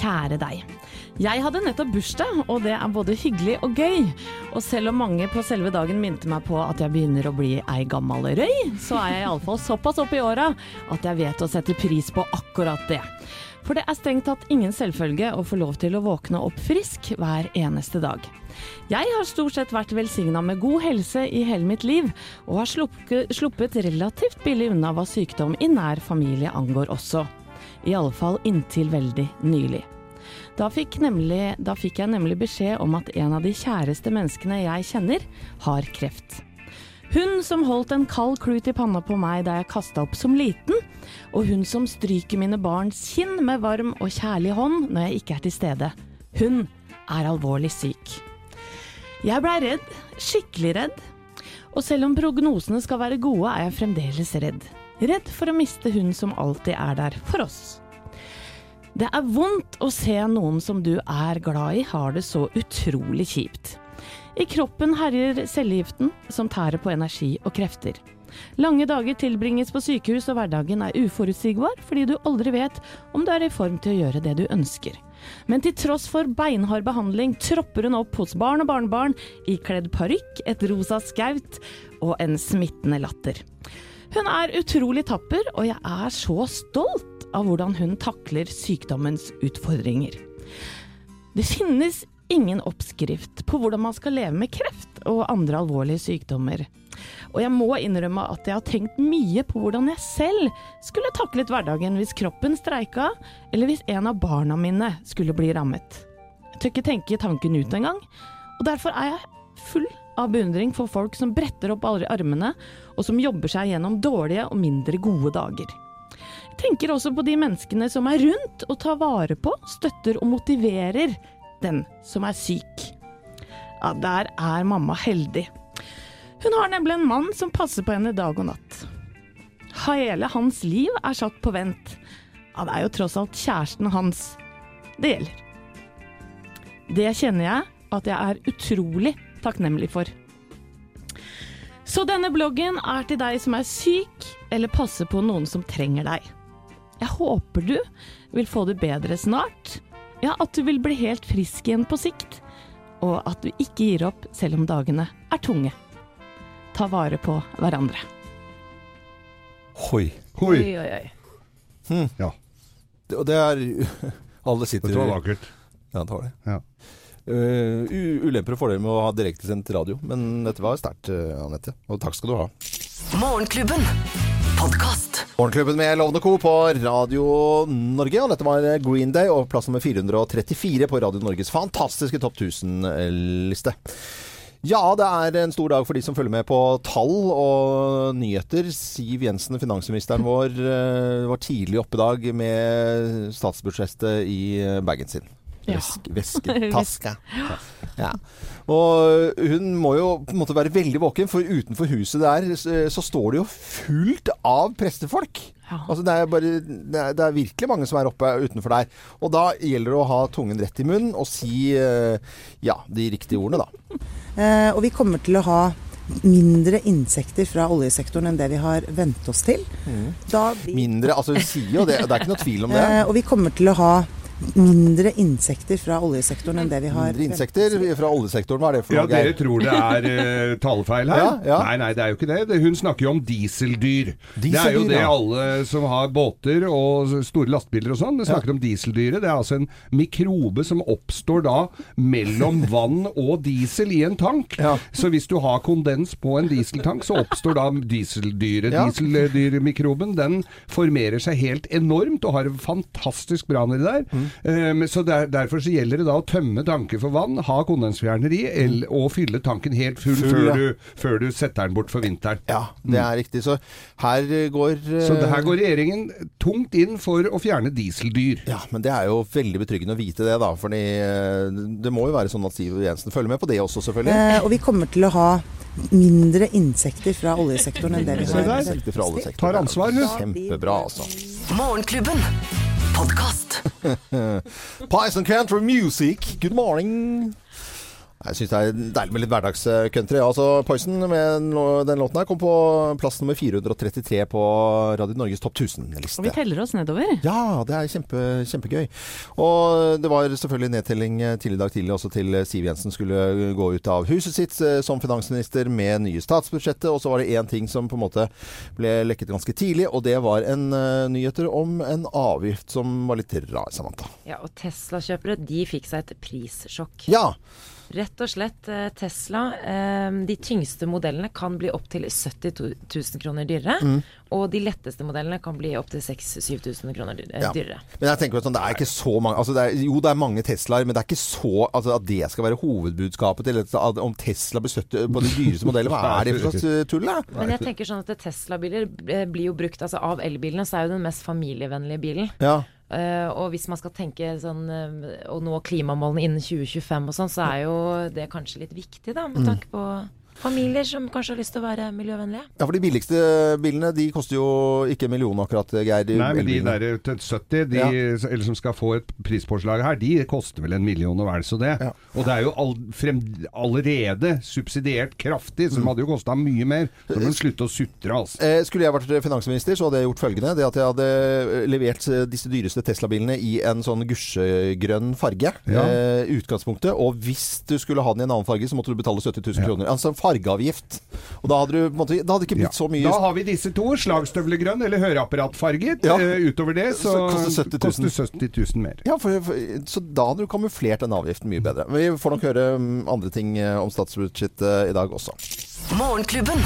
kjære deg. Jeg hadde nettopp bursdag, og det er både hyggelig og gøy. Og selv om mange på selve dagen minte meg på at jeg begynner å bli ei gammal røy, så er jeg iallfall såpass oppe i åra at jeg vet å sette pris på akkurat det. For det er strengt tatt ingen selvfølge å få lov til å våkne opp frisk hver eneste dag. Jeg har stort sett vært velsigna med god helse i hele mitt liv, og har sluppet relativt billig unna hva sykdom i nær familie angår også. I alle fall inntil veldig nylig. Da fikk, nemlig, da fikk jeg nemlig beskjed om at en av de kjæreste menneskene jeg kjenner, har kreft. Hun som holdt en kald klut i panna på meg da jeg kasta opp som liten, og hun som stryker mine barns kinn med varm og kjærlig hånd når jeg ikke er til stede. Hun er alvorlig syk. Jeg blei redd, skikkelig redd. Og selv om prognosene skal være gode, er jeg fremdeles redd. Redd for å miste hun som alltid er der for oss. Det er vondt å se noen som du er glad i, har det så utrolig kjipt. I kroppen herjer cellegiften, som tærer på energi og krefter. Lange dager tilbringes på sykehus, og hverdagen er uforutsigbar fordi du aldri vet om du er i form til å gjøre det du ønsker. Men til tross for beinhard behandling tropper hun opp hos barn og barnebarn ikledd parykk, et rosa skaut og en smittende latter. Hun er utrolig tapper, og jeg er så stolt av hvordan hun takler sykdommens utfordringer. Det finnes ingen oppskrift på hvordan man skal leve med kreft og andre alvorlige sykdommer. Og jeg må innrømme at jeg har tenkt mye på hvordan jeg selv skulle taklet hverdagen hvis kroppen streika, eller hvis en av barna mine skulle bli rammet. Jeg tør ikke tenke tanken ut engang, og derfor er jeg full av beundring for folk som bretter opp alle armene, og som jobber seg gjennom dårlige og mindre gode dager. Jeg tenker også på de menneskene som er rundt og tar vare på, støtter og motiverer den som er syk. Ja, der er mamma heldig. Hun har nemlig en mann som passer på henne dag og natt. Hele hans liv er satt på vent. Ja, det er jo tross alt kjæresten hans det gjelder. Det kjenner jeg at jeg er utrolig takknemlig for. Så denne bloggen er til deg som er syk, eller passer på noen som trenger deg. Jeg håper du vil få det bedre snart. Ja, at du vil bli helt frisk igjen på sikt. Og at du ikke gir opp selv om dagene er tunge. Ta vare på hverandre. Hoi. Hoi. Oi, oi, oi. Hmm. Ja. Det- Og det er Alle sitter Dette var vakkert. Ja, det var det. Ja. Uh, ulemper og fordeler med å ha direktesendt radio, men dette var sterkt, uh, Anette. Og takk skal du ha. Morgenklubben. Podcast. Morgenklubben med Lovende Co. på Radio Norge. Og dette var Green Day og plass nummer 434 på Radio Norges fantastiske Topp 1000-liste. Ja, det er en stor dag for de som følger med på tall og nyheter. Siv Jensen, finansministeren vår, eh, var tidlig oppe i dag med statsbudsjettet i eh, bagen sin. Ja. Vesk, vesketaske. Ja. Og hun må jo på en måte være veldig våken, for utenfor huset der så, står det jo fullt av prestefolk. Altså det, er bare, det, er, det er virkelig mange som er oppe utenfor der. Og da gjelder det å ha tungen rett i munnen og si eh, ja, de riktige ordene, da. Eh, og vi kommer til å ha mindre insekter fra oljesektoren enn det vi har vent oss til. Da blir, Mindre Altså, hun sier jo det. Det er ikke noe tvil om det. eh, og vi kommer til å ha mindre insekter fra oljesektoren enn det vi har Mindre insekter fra oljesektoren, hva er det for Ja, noe? dere tror det er uh, talefeil her? Ja, ja. Nei, nei, det er jo ikke det. Hun snakker jo om dieseldyr. det er jo det ja. alle som har båter og store lastebiler og sånn, de snakker om dieseldyret. Det er altså en mikrobe som oppstår da mellom vann og diesel i en tank. Så hvis du har kondens på en dieseltank, så oppstår da dieseldyret. Ja. Dieseldyrmikroben den formerer seg helt enormt og har fantastisk bra nedi der. Mm. Eh, men så der, Derfor så gjelder det da å tømme tanken for vann, ha kondensfjerner i, el- og fylle tanken helt full, Mm. Full, før, ja. du, før du setter den bort for vinteren. Ja, det er riktig. Så her går uh... Så det her går regjeringen tungt inn for å fjerne dieseldyr. Ja, men det er jo veldig betryggende å vite det, da. For eh, det må jo være sånn at Siv Jensen følger med på det også, selvfølgelig. eh, og vi kommer til å ha mindre insekter fra oljesektoren enn det vi har. Tar ansvar, hun. Kjempebra, altså. Morgenklubben. Podkast. Pies and Country Music, good morning. Jeg syns det er deilig med litt hverdagscountry. Altså, Poison med den låten her kom på plass nummer 433 på Radio Norges topp Og vi teller oss nedover. Ja, det er kjempe, kjempegøy. Og det var selvfølgelig nedtelling tidlig i dag tidlig også til Siv Jensen skulle gå ut av huset sitt eh, som finansminister med nye statsbudsjettet. Og så var det én ting som på en måte ble lekket ganske tidlig, og det var en uh, nyheter om en avgift som var litt rar, Samantha. Ja, og Tesla-kjøpere de fikk seg et prissjokk. Ja. Rett og slett eh, Tesla. eh, De tyngste modellene kan bli opptil 70 000 kroner dyrere. Mm. Og de letteste modellene kan bli opptil 6000-7000 kroner dyrere. eh, Ja. dyrere. Men jeg tenker sånn, det er ikke så mange altså det er, Jo, det er mange Teslaer, men det er ikke så altså at det skal være hovedbudskapet til at om Tesla blir støtt på de dyreste modellene. Hva er det for slags tull, da? Men jeg tenker sånn at Tesla-biler blir jo brukt altså Av elbilene så er jo den mest familievennlige bilen. Ja. Eh, og hvis man skal tenke sånn uh, å nå klimamålene innen 2025 og sånn, så er jo det kanskje litt viktig, da, med Mm. tanke på Familier som kanskje har lyst til å være miljøvennlige. Ja, for de billigste bilene de koster jo ikke en million akkurat, Geir. Nei, men de der til 70, de, eller som skal få et prispåslag her, de koster vel en million og vel så det. Og det er jo all, frem, allerede subsidiert kraftig, så de hadde jo kosta mye mer. Så må de slutte å sutre, altså. Eh, Skulle jeg vært finansminister, så hadde jeg gjort følgende. Det at jeg hadde eh, levert eh, disse dyreste Tesla-bilene i en sånn gusjegrønn farge. Ja. Eh, utgangspunktet. Og hvis du skulle ha den i en annen farge, så måtte du betale 70 000 kroner. Altså fargeavgift. Og da hadde, du, på en måte, da hadde det ikke blitt så mye Da har vi disse to, slagstøvlegrønn eller høreapparatfarget. Eh, utover det så, Så koster 70 000. koster 70 000 mer. Ja, for, for, så da hadde du kamuflert den avgiften mye bedre. Men vi får nok høre mm, andre ting eh, om statsbudsjettet i dag også. Morgenklubben.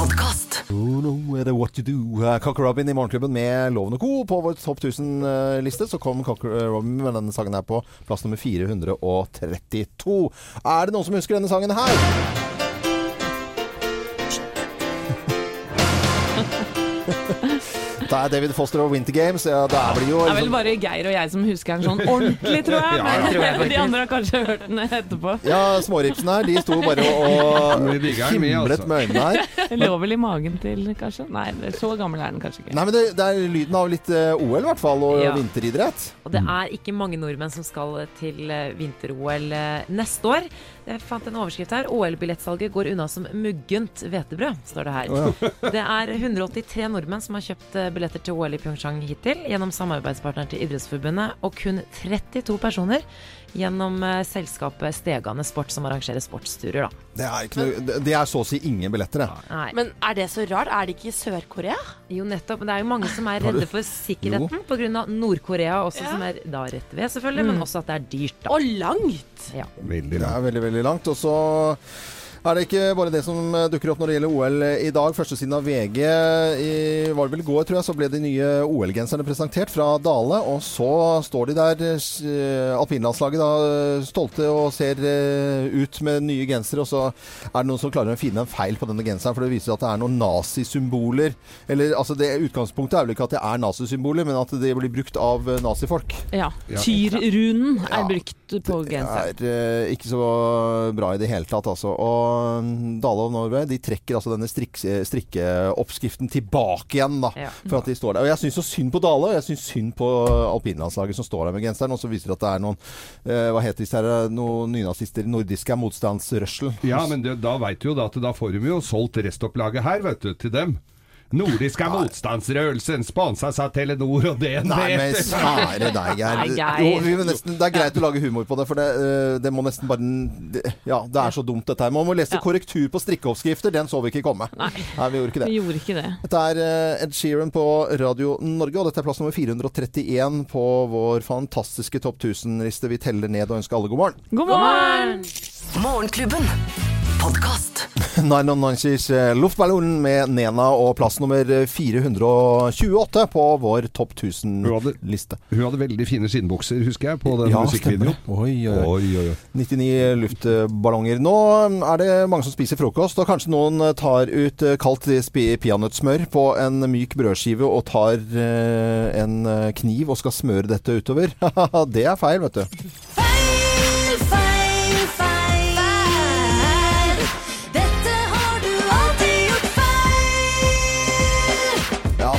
Podkast. Oh, no matter what you do. Uh, Cocker Robin i Morgenklubben med Loven og Co. På vår topp 1000-liste så kom Cocker Robin med denne sangen her på plass nummer 432. Er det noen som husker denne sangen her? Det er David Foster og Winter Games. Ja, det er jo Det er vel liksom- bare Geir og jeg som husker den sånn ordentlig, tror jeg. Men ja, ja. de andre har kanskje hørt den etterpå. Ja, småripsene her, de sto bare og himlet altså. med øynene her. Den lå vel i magen til, kanskje? Nei, så gammel er den kanskje ikke. Nei, men det, det er lyden av litt eh, OL i hvert fall, og Ja. vinteridrett. Og det er ikke mange nordmenn som skal til eh, vinter-OL eh, neste år. Jeg fant en overskrift her. OL-billettsalget går unna som muggent hvetebrød, står det her. Det er 183 nordmenn som har kjøpt eh, billetter til OL i Pyeongchang hittil, gjennom samarbeidspartneren til Idrettsforbundet, og kun 32 personer gjennom eh, selskapet Stegane Sport, som arrangerer sportsturer, da. Det er, ikke noe, det- det er så å si ingen billetter, det. Nei. Men er det så rart? Er det ikke i Sør-Korea? Jo, nettopp. Men det er jo mange som er redde for sikkerheten pga. Nord-Korea også, som er da rett ved, selvfølgelig, men også at det er dyrt, da. Og langt! Ja. Veldig Det langt. er veldig, veldig langt. Og så er det ikke bare det som eh, dukker opp når det gjelder OL i dag. Førstesiden av VG i, var det vel i går, tror jeg, så ble de nye OL-genserne presentert fra Dale. Og så står de der, eh, alpinlandslaget, da, stolte og ser eh, ut med nye gensere. Og så er det noen som klarer å finne en feil på denne genseren, for det viser at det er noen nazisymboler. Eller altså, det utgangspunktet er vel ikke at det er nazisymboler, men at det blir brukt av eh, nazifolk. Ja. Tyrrunen Ja. er brukt på genseren. Det er eh, ikke så bra i det hele tatt, altså. Og mm, Dale og Norway de trekker altså denne strikk, strikkeoppskriften tilbake igjen, da. Ja. For at de står der. Og jeg syns så synd på Dale, og jeg syns synd på alpinlandslaget som står der med genseren, og så viser det at det er noen eh, Hva heter disse her, noen nynazister, nordiske motstandsrørsel. Ja, men det, da veit du jo da at da får de jo solgt restopplaget her, vet du, til dem. Nordiska motstandsrørelsen sponsas av Telenor og DNB. Nei, men sære deg, Geir. Nei, det er greit å lage humor på det, for det, eh, det må nesten bare det, Ja, det er så dumt, dette her. Man må lese Ja. korrektur på strikkeoppskrifter. Den så vi ikke komme. Nei. vi gjorde ikke det. Vi gjorde ikke det. Dette er eh, Ed Sheeran på Radio Norge, og dette er plass nummer 431 på vår fantastiske topp 1000-liste. Vi teller ned og ønsker alle god morgen. God morgen! Morgenklubben. Podkast. 99 eh, Luftballon med Nena og plass nummer 428 på vår topp 1000-liste. Hun hadde veldig fine skinnbukser, husker jeg, på den Ja, musikkvideoen. Oi, oi, oi. Oi, oi, oi. 99 luftballonger. Nå er det mange som spiser frokost, og kanskje noen tar ut eh, kaldt peanøttsmør på en myk brødskive og tar eh, en eh, kniv og skal smøre dette utover. det er feil, vet du.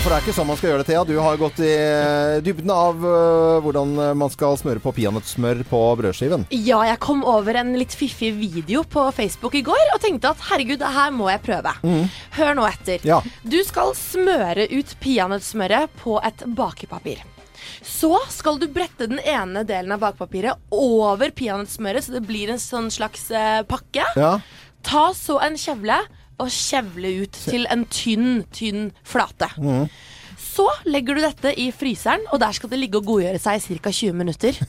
For det er ikke sånn man skal gjøre det, Thea. Du har gått i eh, dybden av eh, hvordan man skal smøre på peanøttsmør på brødskiven. Ja, jeg kom over en litt fiffig video på Facebook i går og tenkte at herregud, det her må jeg prøve. Hør nå etter. Ja. Du skal smøre ut peanøttsmøret på et bakepapir. Så skal du brette den ene delen av bakepapiret over peanøttsmøret, så det blir en sånn slags eh, pakke. Ja. Ta så en kjevle og kjevle ut til en tynn, tynn flate. Så legger du dette i fryseren, og der skal det ligge og godgjøre seg i ca. 20 minutter.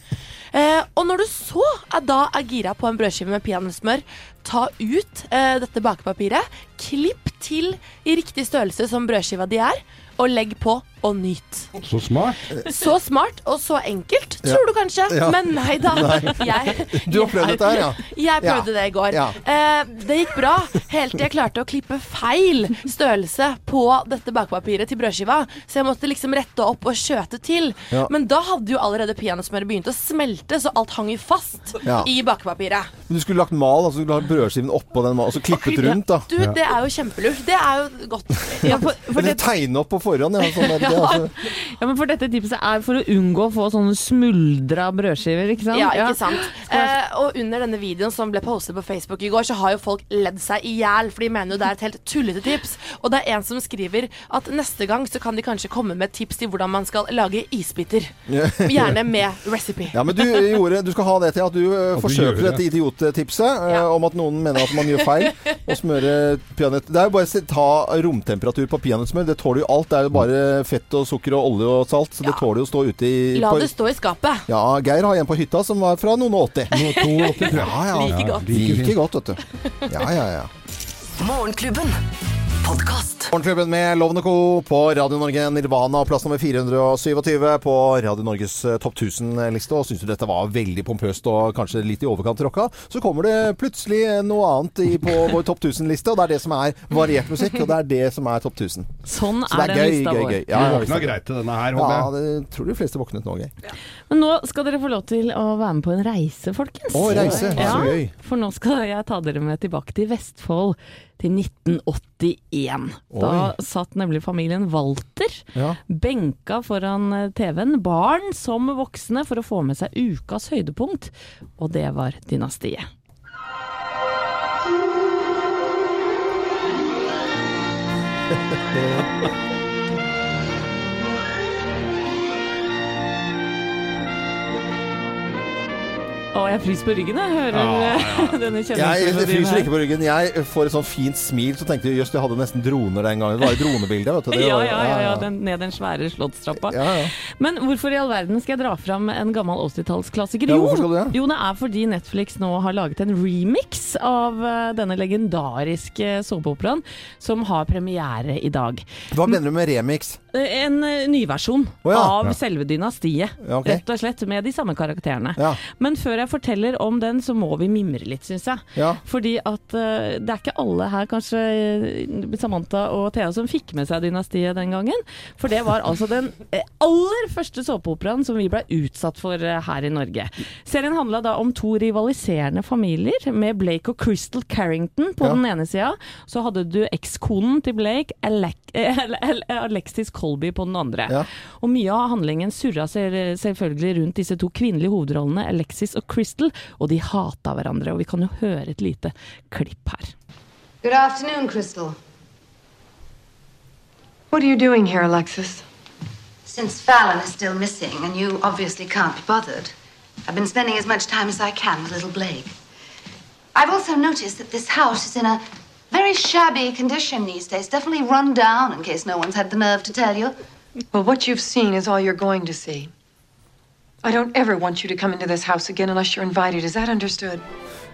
Eh, og når du så er da er gira på en brødskive med peanøttsmør, ta ut eh, dette bakepapiret, klipp til i riktig størrelse som brødskiva di er, og legg på og nyt. Så smart. Så smart og så enkelt, tror du kanskje. Ja. Men nei da. Nei. Jeg, Du har prøvd dette her, ja? Jeg prøvde Ja. det i går. Ja. Eh, det gikk bra, helt til jeg klarte å klippe feil størrelse på dette bakpapiret til brødskiva. Så jeg måtte liksom rette opp og skjøte til. Ja. Men da hadde jo allerede peanøttsmøret begynt å smelte, så alt hang jo fast Ja. i bakpapiret. Men Du skulle lagt mal, altså du skulle lagt brødskiven oppå den malen, og så klippet rundt, da. Du, det er jo kjempelurt. Det er jo godt. Ja, for, for, Eller det, tegne opp på forhånd, ja. Sånn at, det, altså. ja, men for dette tipset er for å unngå å få sånne smuldra brødskiver, ikke sant? Ja, ikke sant. Eh, og under denne videoen som ble postet på Facebook i går, så har jo folk ledd seg i hjel, for de mener jo det er et helt tullete tips. Og det er en som skriver at neste gang så kan de kanskje komme med tips til hvordan man skal lage isbiter. Gjerne med recipe. Ja, men du, gjorde, du skal ha det til at du eh, At forsøker du det. dette idiottipset eh, om at noen mener at man gjør feil, og smøre peanøtt Det er jo bare å ta romtemperatur på peanøttsmør. Det tåler jo alt. Det er jo bare fett og sukker og olje og salt, så det tåler jo å stå ute i La det stå i skapet. Ja, Geir har en på hytta som var fra noen og 80. Noe 82, tror jeg. Ja, ja. Like godt. Like godt, vet du. Ja, ja, ja. Morgenklubben. Podkast. Morgenklubben med Lovende Co. på Radio Norge Nirvana, plass nummer 427 på Radio Norges eh, topp 1000-liste. Og syns du dette var veldig pompøst og kanskje litt i overkant rocka, så kommer det plutselig noe annet i, på vår topp 1000-liste, og det er det som er variert musikk, og det er det som er topp 1000. Sånn Så det er er gøy, lista gøy, gøy. Du våkna greit til denne her, håper jeg. det tror de fleste våknet nå, Geir. Men nå skal dere få lov til å være med på en reise, folkens. Å, reise. Ja, Så gøy. For nå skal jeg ta dere med tilbake til Vestfold, til 1981. Da satt nemlig familien Walter Ja. benka foran eh, TV-en, barn som voksne, for å få med seg ukas høydepunkt, og det var Dynastiet. Å, jeg fryser på ryggen, jeg hører eh, denne Jeg fryser ikke på ryggen. Jeg får et sånn fint smil, så tenkte jeg jøss, jeg hadde nesten droner den gangen. Det var jo dronebilde, vet du. Ja, ja, ja, ja, den, ned den svære slottstrappa. Ja, ja. Men hvorfor i all verden skal jeg dra fram en gammel 80-tallsklassiker? Jo, hvorfor skal det? jo, det er fordi Netflix nå har laget en remix av eh, denne legendariske såpeoperaen, som har premiere i dag. Hva mener du med remix? Eh, En eh, nyversjon oh, ja. av Ja. selve dynastiet, Ja, ok. rett og slett, med de samme karakterene. Ja. Men før jeg forteller om den, så må vi mimre litt, syns jeg. Ja. Fordi at uh, det er ikke alle her, kanskje eh, Samantha og Thea, som fikk med seg Dynastiet den gangen. For det var altså den eh, aller første såpeoperaen som vi ble utsatt for uh, her i Norge. Serien handla da om to rivaliserende familier, med Blake og Crystal Carrington på Ja. den ene sida. Så hadde du ekskonen til Blake, Alec Alexis Colby, på den andre. Ja. Og mye av handlingen surra selv- selvfølgelig rundt disse to kvinnelige hovedrollene, Alexis og Crystal, og de hata hverandre. Og vi kan jo høre et lite klipp her. Good afternoon, Crystal. What are you doing here, Alexis? Since Fallon is still missing, and you obviously can't be bothered, I've been spending as much time as I can with little Blake. I've also noticed that this house is in a very shabby condition these days, definitely run down, in case no one's had the nerve to tell you. Well, what you've seen is all you're going to see. I don't ever want you to come into this house again unless you're invited. Is that understood?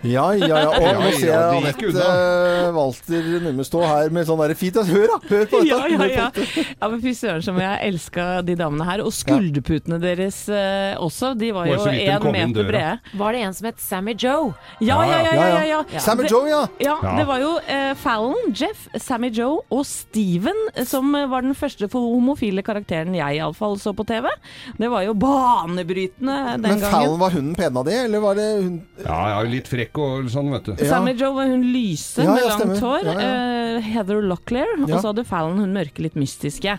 Ja, ja, ja. Og nå ser jeg Anette eh, Walter Numme stå her med sånn derre fint Hør, da! Hør på dette! Ja, ja, ja. ja men Fy søren som jeg elska de damene her. Og skulderputene deres eh, også. De var jo én meter brede. Var det en som het Sammy Joe? Ja, ja, ja. ja, ja, ja. Sammy Joe, ja. Ja. Det var jo eh, Fallon, Jeff, Sammy Joe og Steven eh, som var den første for homofile karakteren jeg iallfall så på TV. Det var jo banebrytende den Men Fallon, gangen. var hunden pen av de, eller var det hun Ja, ja, litt frekk og sånn, vet du. Ja. Sammy Joe var hun lyse Ja, med ja, langt hår. Ja, ja. eh, Heather Locklear. Og så hadde Fallon hun mørke, litt mystiske.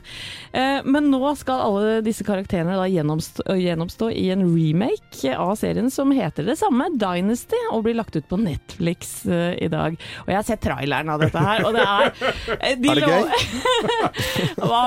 Uh, men nå skal alle disse karakterene da gjennomstå, gjennomstå i en remake av serien som heter det samme, Dynasty, og blir lagt ut på Netflix uh, i dag. Og jeg har sett traileren av dette her, og det er de Er det gøy? hva,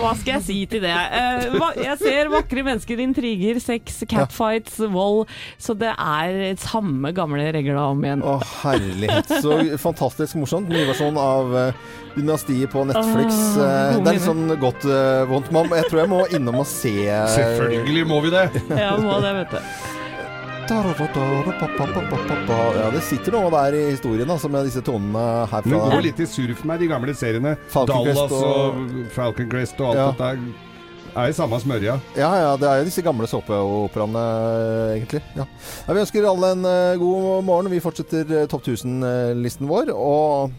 hva skal jeg si til det? Eh, hva- jeg ser vakre mennesker, intriger, sex, catfights, vold. Så det er samme gamle regler om igjen. Å, herlighet. Så fantastisk morsomt. Ny versjon av uh, Dynastiet på Netflix. Eh, det er litt sånn godt uh, vondt. Man, jeg tror jeg må innom og se eh, Selvfølgelig må vi det! Ja, må det, vet du. Ja, det sitter noe der i historien altså, med disse tonene herfra. Det går litt i surf med de gamle seriene. Falcon Dallas og, og- Falcon Crest og alt Ja. dette. Er i samme smørja. Ja, ja, det er jo disse gamle såpeoperaene, egentlig. Ja. Ja, vi ønsker alle en eh, god morgen. Vi fortsetter eh, Topp 1000-listen vår. Og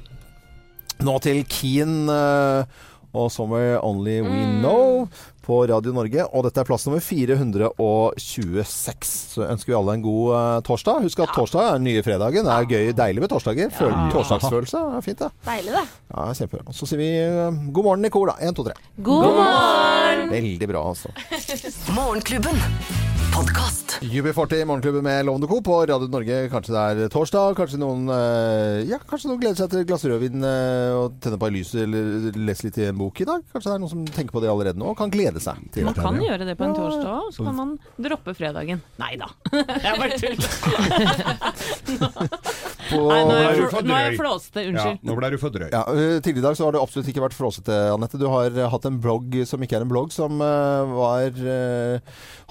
nå til Keen eh, og Summer Only We Know' på Radio Norge. Og dette er plass nummer 426. Så ønsker vi alle en god uh, torsdag. Husk at torsdag er den nye fredagen. Det er gøy, deilig med torsdager. Føl Ja. Torsdagsfølelse er fint, det. Deilig, det. Ja, kjempebra. Så sier vi uh, god morgen i kor, da. Én, to, tre. God morgen! Veldig bra, altså. Morgenklubben. Podkast. UB40 Morgenklubben med Lovende Co. på Radio Norge. Kanskje det er torsdag, kanskje noen eh, Ja, kanskje noen gleder seg til et glass rødvin eh, og tenne på lyset eller lese litt i en bok i dag. Kanskje det er noen som tenker på det allerede nå og kan glede seg. til Man kan gjøre det på en torsdag òg, så kan man droppe fredagen. Nei da. Jeg bare tuller. På- Nei, nå er for nå er jeg drøy. flåste. Unnskyld. Ja, nå ble du for drøy. Ja, eh, Tidligere i dag så har du absolutt ikke vært flåsete, Anette. Du har hatt en blogg som ikke er en blogg, som var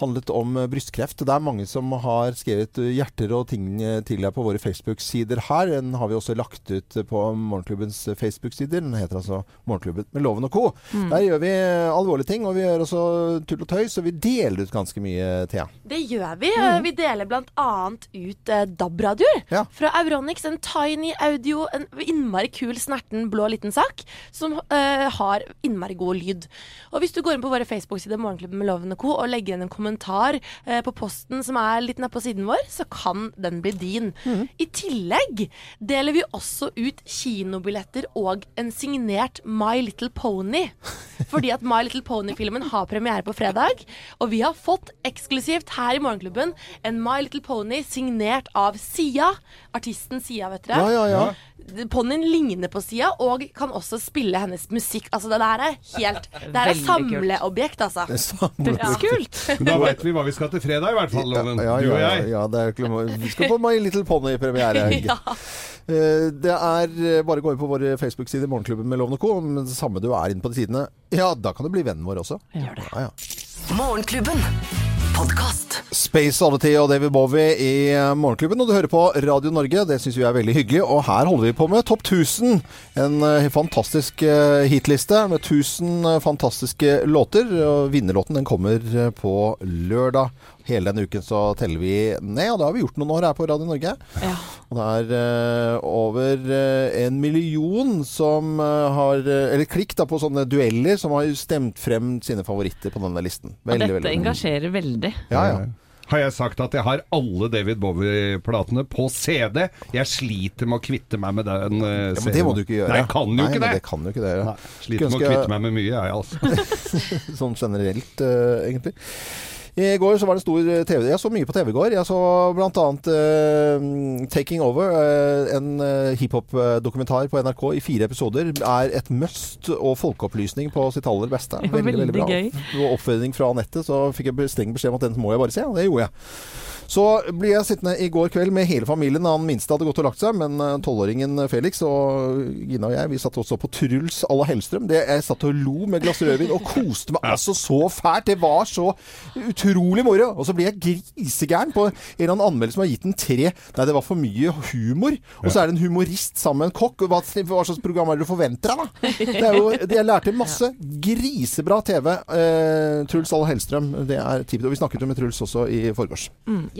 handlet om brystkreft. Det er mange som har skrevet eh, hjerter og ting eh, til deg på våre Facebook-sider her. Den har vi også lagt ut eh, på Morgenklubbens eh, Facebook-sider. Den heter altså Morgenklubben med Loven og co. Mm. Der gjør vi eh, alvorlige ting, og vi gjør også tull og tøys, og vi deler ut ganske mye, Thea. Det gjør vi. Mm. Vi deler bl.a. ut eh, DAB-radioer Ja. fra Auronix. En tiny audio, en innmari kul, snerten, blå liten sak som eh, har innmari god lyd. Og hvis du går inn på våre Facebook-sider Morgenklubben med Loven og Co. og legger igjen en kommentar eh, på posten som er litt nede på siden vår, så kan den bli din. I tillegg deler vi også ut kinobilletter og en signert My Little Pony. Fordi at My Little Pony-filmen har premiere på fredag. Og vi har fått eksklusivt her i Morgenklubben en My Little Pony signert av Sia. Artisten Sia, vet dere. Ja, ja, ja. Ponnien ligner på Sia og kan også spille hennes musikk. Altså Det der er helt Det er et samleobjekt, altså. Det er samleobjekt. Ja. Da vet vi hva vi skal til fredag, i hvert fall, Loven. Ja, Du og jeg. ja, det er klart. Vi skal på My Little Pony-premiere. Ja. Eh, Det er eh, bare å gå inn på våre Facebook-sider Morgenklubben med Loven og Co. Men det samme du er inne på de sidene, ja, da kan du bli vennen vår også. Gjør det. Ja, ja. Morgenklubben. Podkast. Space Oddity og David Bowie i eh, Morgenklubben, og du hører på Radio Norge. Det syns vi er veldig hyggelig. Og her holder vi på med Topp 1000. En eh, fantastisk eh, hitliste med 1000 eh, fantastiske låter. Vinnerlåten den kommer på lørdag. Hele denne uken så teller vi ned, og det har vi gjort noen år her på Radio Norge. Ja. Og det er uh, over uh, en million som uh, har Eller klikk da på sånne dueller som har stemt frem sine favoritter på denne listen. Og dette veldig. engasjerer veldig. Ja, ja. Har jeg sagt at jeg har alle David Bowie-platene på CD? Jeg sliter med å kvitte meg med den uh, Ja, men det må du ikke gjøre. Nei, jeg kan jo Nei, ikke det. det kan du ikke det. Nei, sliter med å kvitte meg med mye, jeg, altså. sånn generelt, uh, egentlig. I går så var det stor eh, TV. Jeg så mye på TV i går. Jeg så bl.a. Uh, 'Taking Over', uh, en uh, hiphop-dokumentar på NRK i fire episoder. Er et must og folkeopplysning på sitt aller beste. Veldig, veldig gøy. Og oppfordring fra Anette, så fikk jeg streng beskjed om at den må jeg bare se, og det gjorde jeg. Så ble jeg sittende i går kveld med hele familien. Han minste hadde gått og lagt seg, men eh, tolvåringen Felix og Gina og jeg vi satt også på Truls à la Hellstrøm. Det, jeg satt og lo med glass rødvin og koste meg altså så fælt. Det var så utrolig moro. Og så ble jeg grisegæren på en eller annen anmeldelse som har gitt den tre. Nei, det var for mye humor. Og så er det en humorist sammen med en kokk. Hva, hva slags program er det du forventer deg, da? Det er jo, jeg lærte masse. Grisebra TV. Eh, Truls à la Hellstrøm. Det er tipp. Og vi snakket jo med Truls også i forgårs.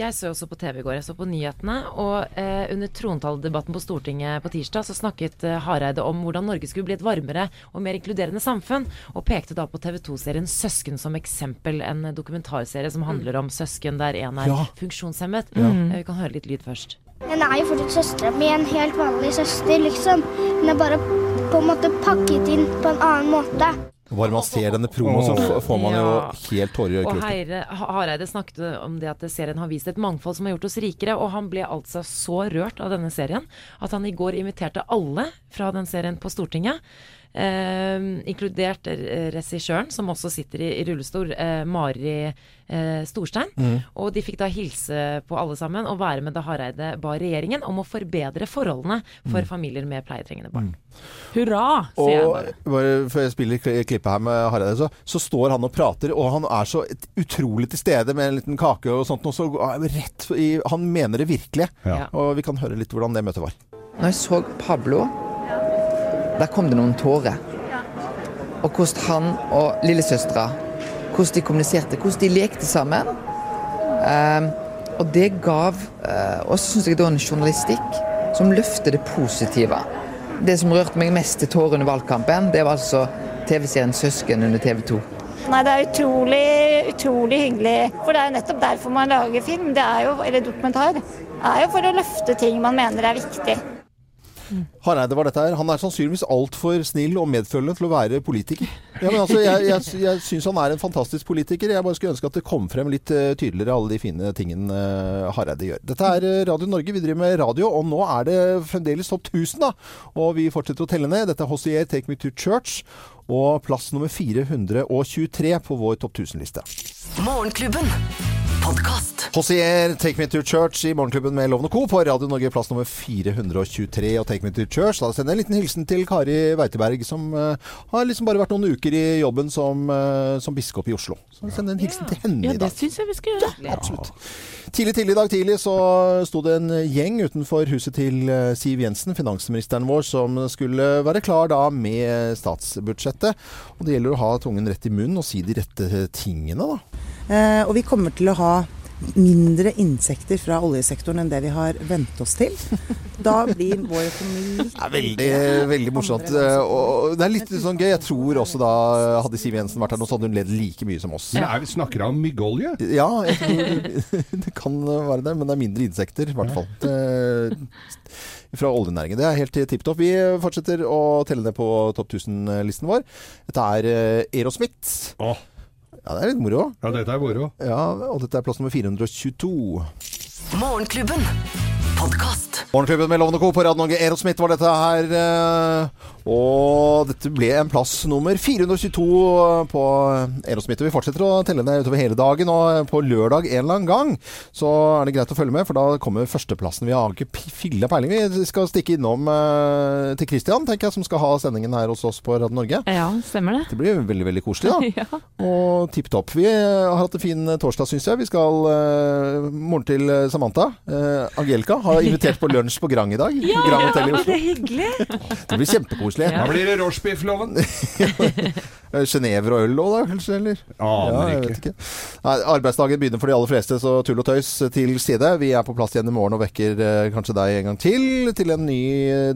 Jeg så også på TV i går. Jeg så på nyhetene. Og eh, under trontaledebatten på Stortinget på tirsdag så snakket eh, Hareide om hvordan Norge skulle bli et varmere og mer inkluderende samfunn. Og pekte da på TV 2-serien 'Søsken' som eksempel. En dokumentarserie som handler om søsken der en er Ja. funksjonshemmet. Ja. Eh, Vi kan høre litt lyd først. Hun er jo fortsatt søstera mi, en helt vanlig søster, liksom. Den er bare på en måte pakket inn på en annen måte. Bare man ser denne promoen, så får man jo helt tårer i øyekroken. Hareide snakket om det at serien har vist et mangfold som har gjort oss rikere, og han ble altså så rørt av denne serien at han i går inviterte alle fra den serien på Stortinget. Eh, inkludert regissøren, som også sitter i, i rullestol, eh, Mari eh, Storstein. Mm. Og de fikk da hilse på alle sammen og være med da Hareide ba regjeringen om å forbedre forholdene for Mm. familier med pleietrengende barn. Hurra, sier jeg bare. bare før jeg spiller klippet her med Hareide, så, så står han og prater, og han er så et- utrolig til stede med en liten kake og sånt, og så rett i Han mener det virkelig. Ja. Og vi kan høre litt hvordan det møtet var. Når jeg så Pablo, der kom det noen tårer. Og hvordan han og lillesøstera hvordan de kommuniserte, hvordan de lekte sammen. Eh, og det gav eh, Og så syns jeg da en journalistikk som løfter det positive. Det som rørte meg mest til tårer under valgkampen, det var altså TV-serien 'Søsken' under TV 2. Nei, det er utrolig, utrolig hyggelig. For det er jo nettopp derfor man lager film, det er jo, eller dokumentar. Det er jo for å løfte ting man mener er viktig. Hareide var dette her. Han er sannsynligvis altfor snill og medfølende til å være politiker. Ja, men altså, jeg jeg, jeg syns han er en fantastisk politiker. Jeg bare skulle ønske at det kom frem litt eh, tydeligere alle de fine tingene eh, Hareide gjør. Dette er eh, Radio Norge. Vi driver med radio, og nå er det fremdeles topp 1000, da. Og vi fortsetter å telle ned. Dette er Hossier Take Me To Church. Og plass nummer 423 på vår topp 1000-liste. Morgenklubben. Podkast. Hossier, Take Me To Church i Morgenklubben med Lovende Co. på Radio Norge, plass nummer 423. Og Take Me To Church. Da sender jeg en liten hilsen til Kari Weiteberg, som uh, har liksom bare vært noen uker i jobben som, uh, som biskop i Oslo. Så jeg sender en hilsen til henne Ja, i det dag. syns jeg vi skal gjøre. Absolutt. Tidlig, tidlig i dag tidlig så sto det en gjeng utenfor huset til eh, Siv Jensen, finansministeren vår, som skulle være klar da med statsbudsjettet. Og det gjelder å ha tungen rett i munnen og si de rette tingene, da. Eh, og vi kommer til å ha mindre insekter fra oljesektoren enn det vi har vent oss til. Da blir vår økonomi Det er veldig, veldig morsomt. eh, Og det er litt sånn gøy. Jeg tror også da hadde Siv Jensen vært her nå, så hadde hun ledd like mye som oss. Men er vi snakker om myggolje? Ja, jeg tror det kan være det, men det er mindre insekter i hvert fall. Fra oljenæringen. Det er helt tipp topp. Vi fortsetter å telle ned på topp 1000-listen vår. Dette er Erosmith. Ja, det er litt moro. Ja, dette er moro. Ja, og dette er plass nummer 422. Morgenklubben. Podkast. Morgenklubben med Lovende Co. på Radio Norge. Aerosmith var dette her. eh, Og dette ble en plass nummer 422 på Aerosmith. Og vi fortsetter å telle ned utover hele dagen. Og på lørdag en eller annen gang så er det greit å følge med, for da kommer førsteplassen. Vi har ikke filla peiling. Vi skal stikke innom eh, til Christian, tenker jeg, som skal ha sendingen her hos oss på Radio Norge. Ja, stemmer det. Det blir veldig, veldig koselig, da. ja. Og tipp topp. Vi har hatt en fin torsdag, syns jeg. Vi skal Moren til Samantha, eh, Angelica, har invitert på lunsj på Grang i dag. Grand Hotel i Oslo. Det er hyggelig. Det blir kjempekoselig. Da blir det rochebiff-loven. Genever og øl òg, da, kanskje? Eller? Aner Ja, jeg ikke. vet ikke. Nei, arbeidsdagen begynner for de aller fleste, så tull og tøys til side. Vi er på plass igjen i morgen og vekker eh, kanskje deg en gang til til en ny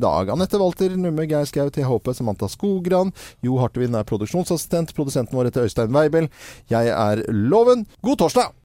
dag. Anette Walter Numme, Geir Skau THP, Samantha Skogran. Jo Hartvin er produksjonsassistent. Produsenten vår heter Øystein Weibel. Jeg er Loven. God torsdag!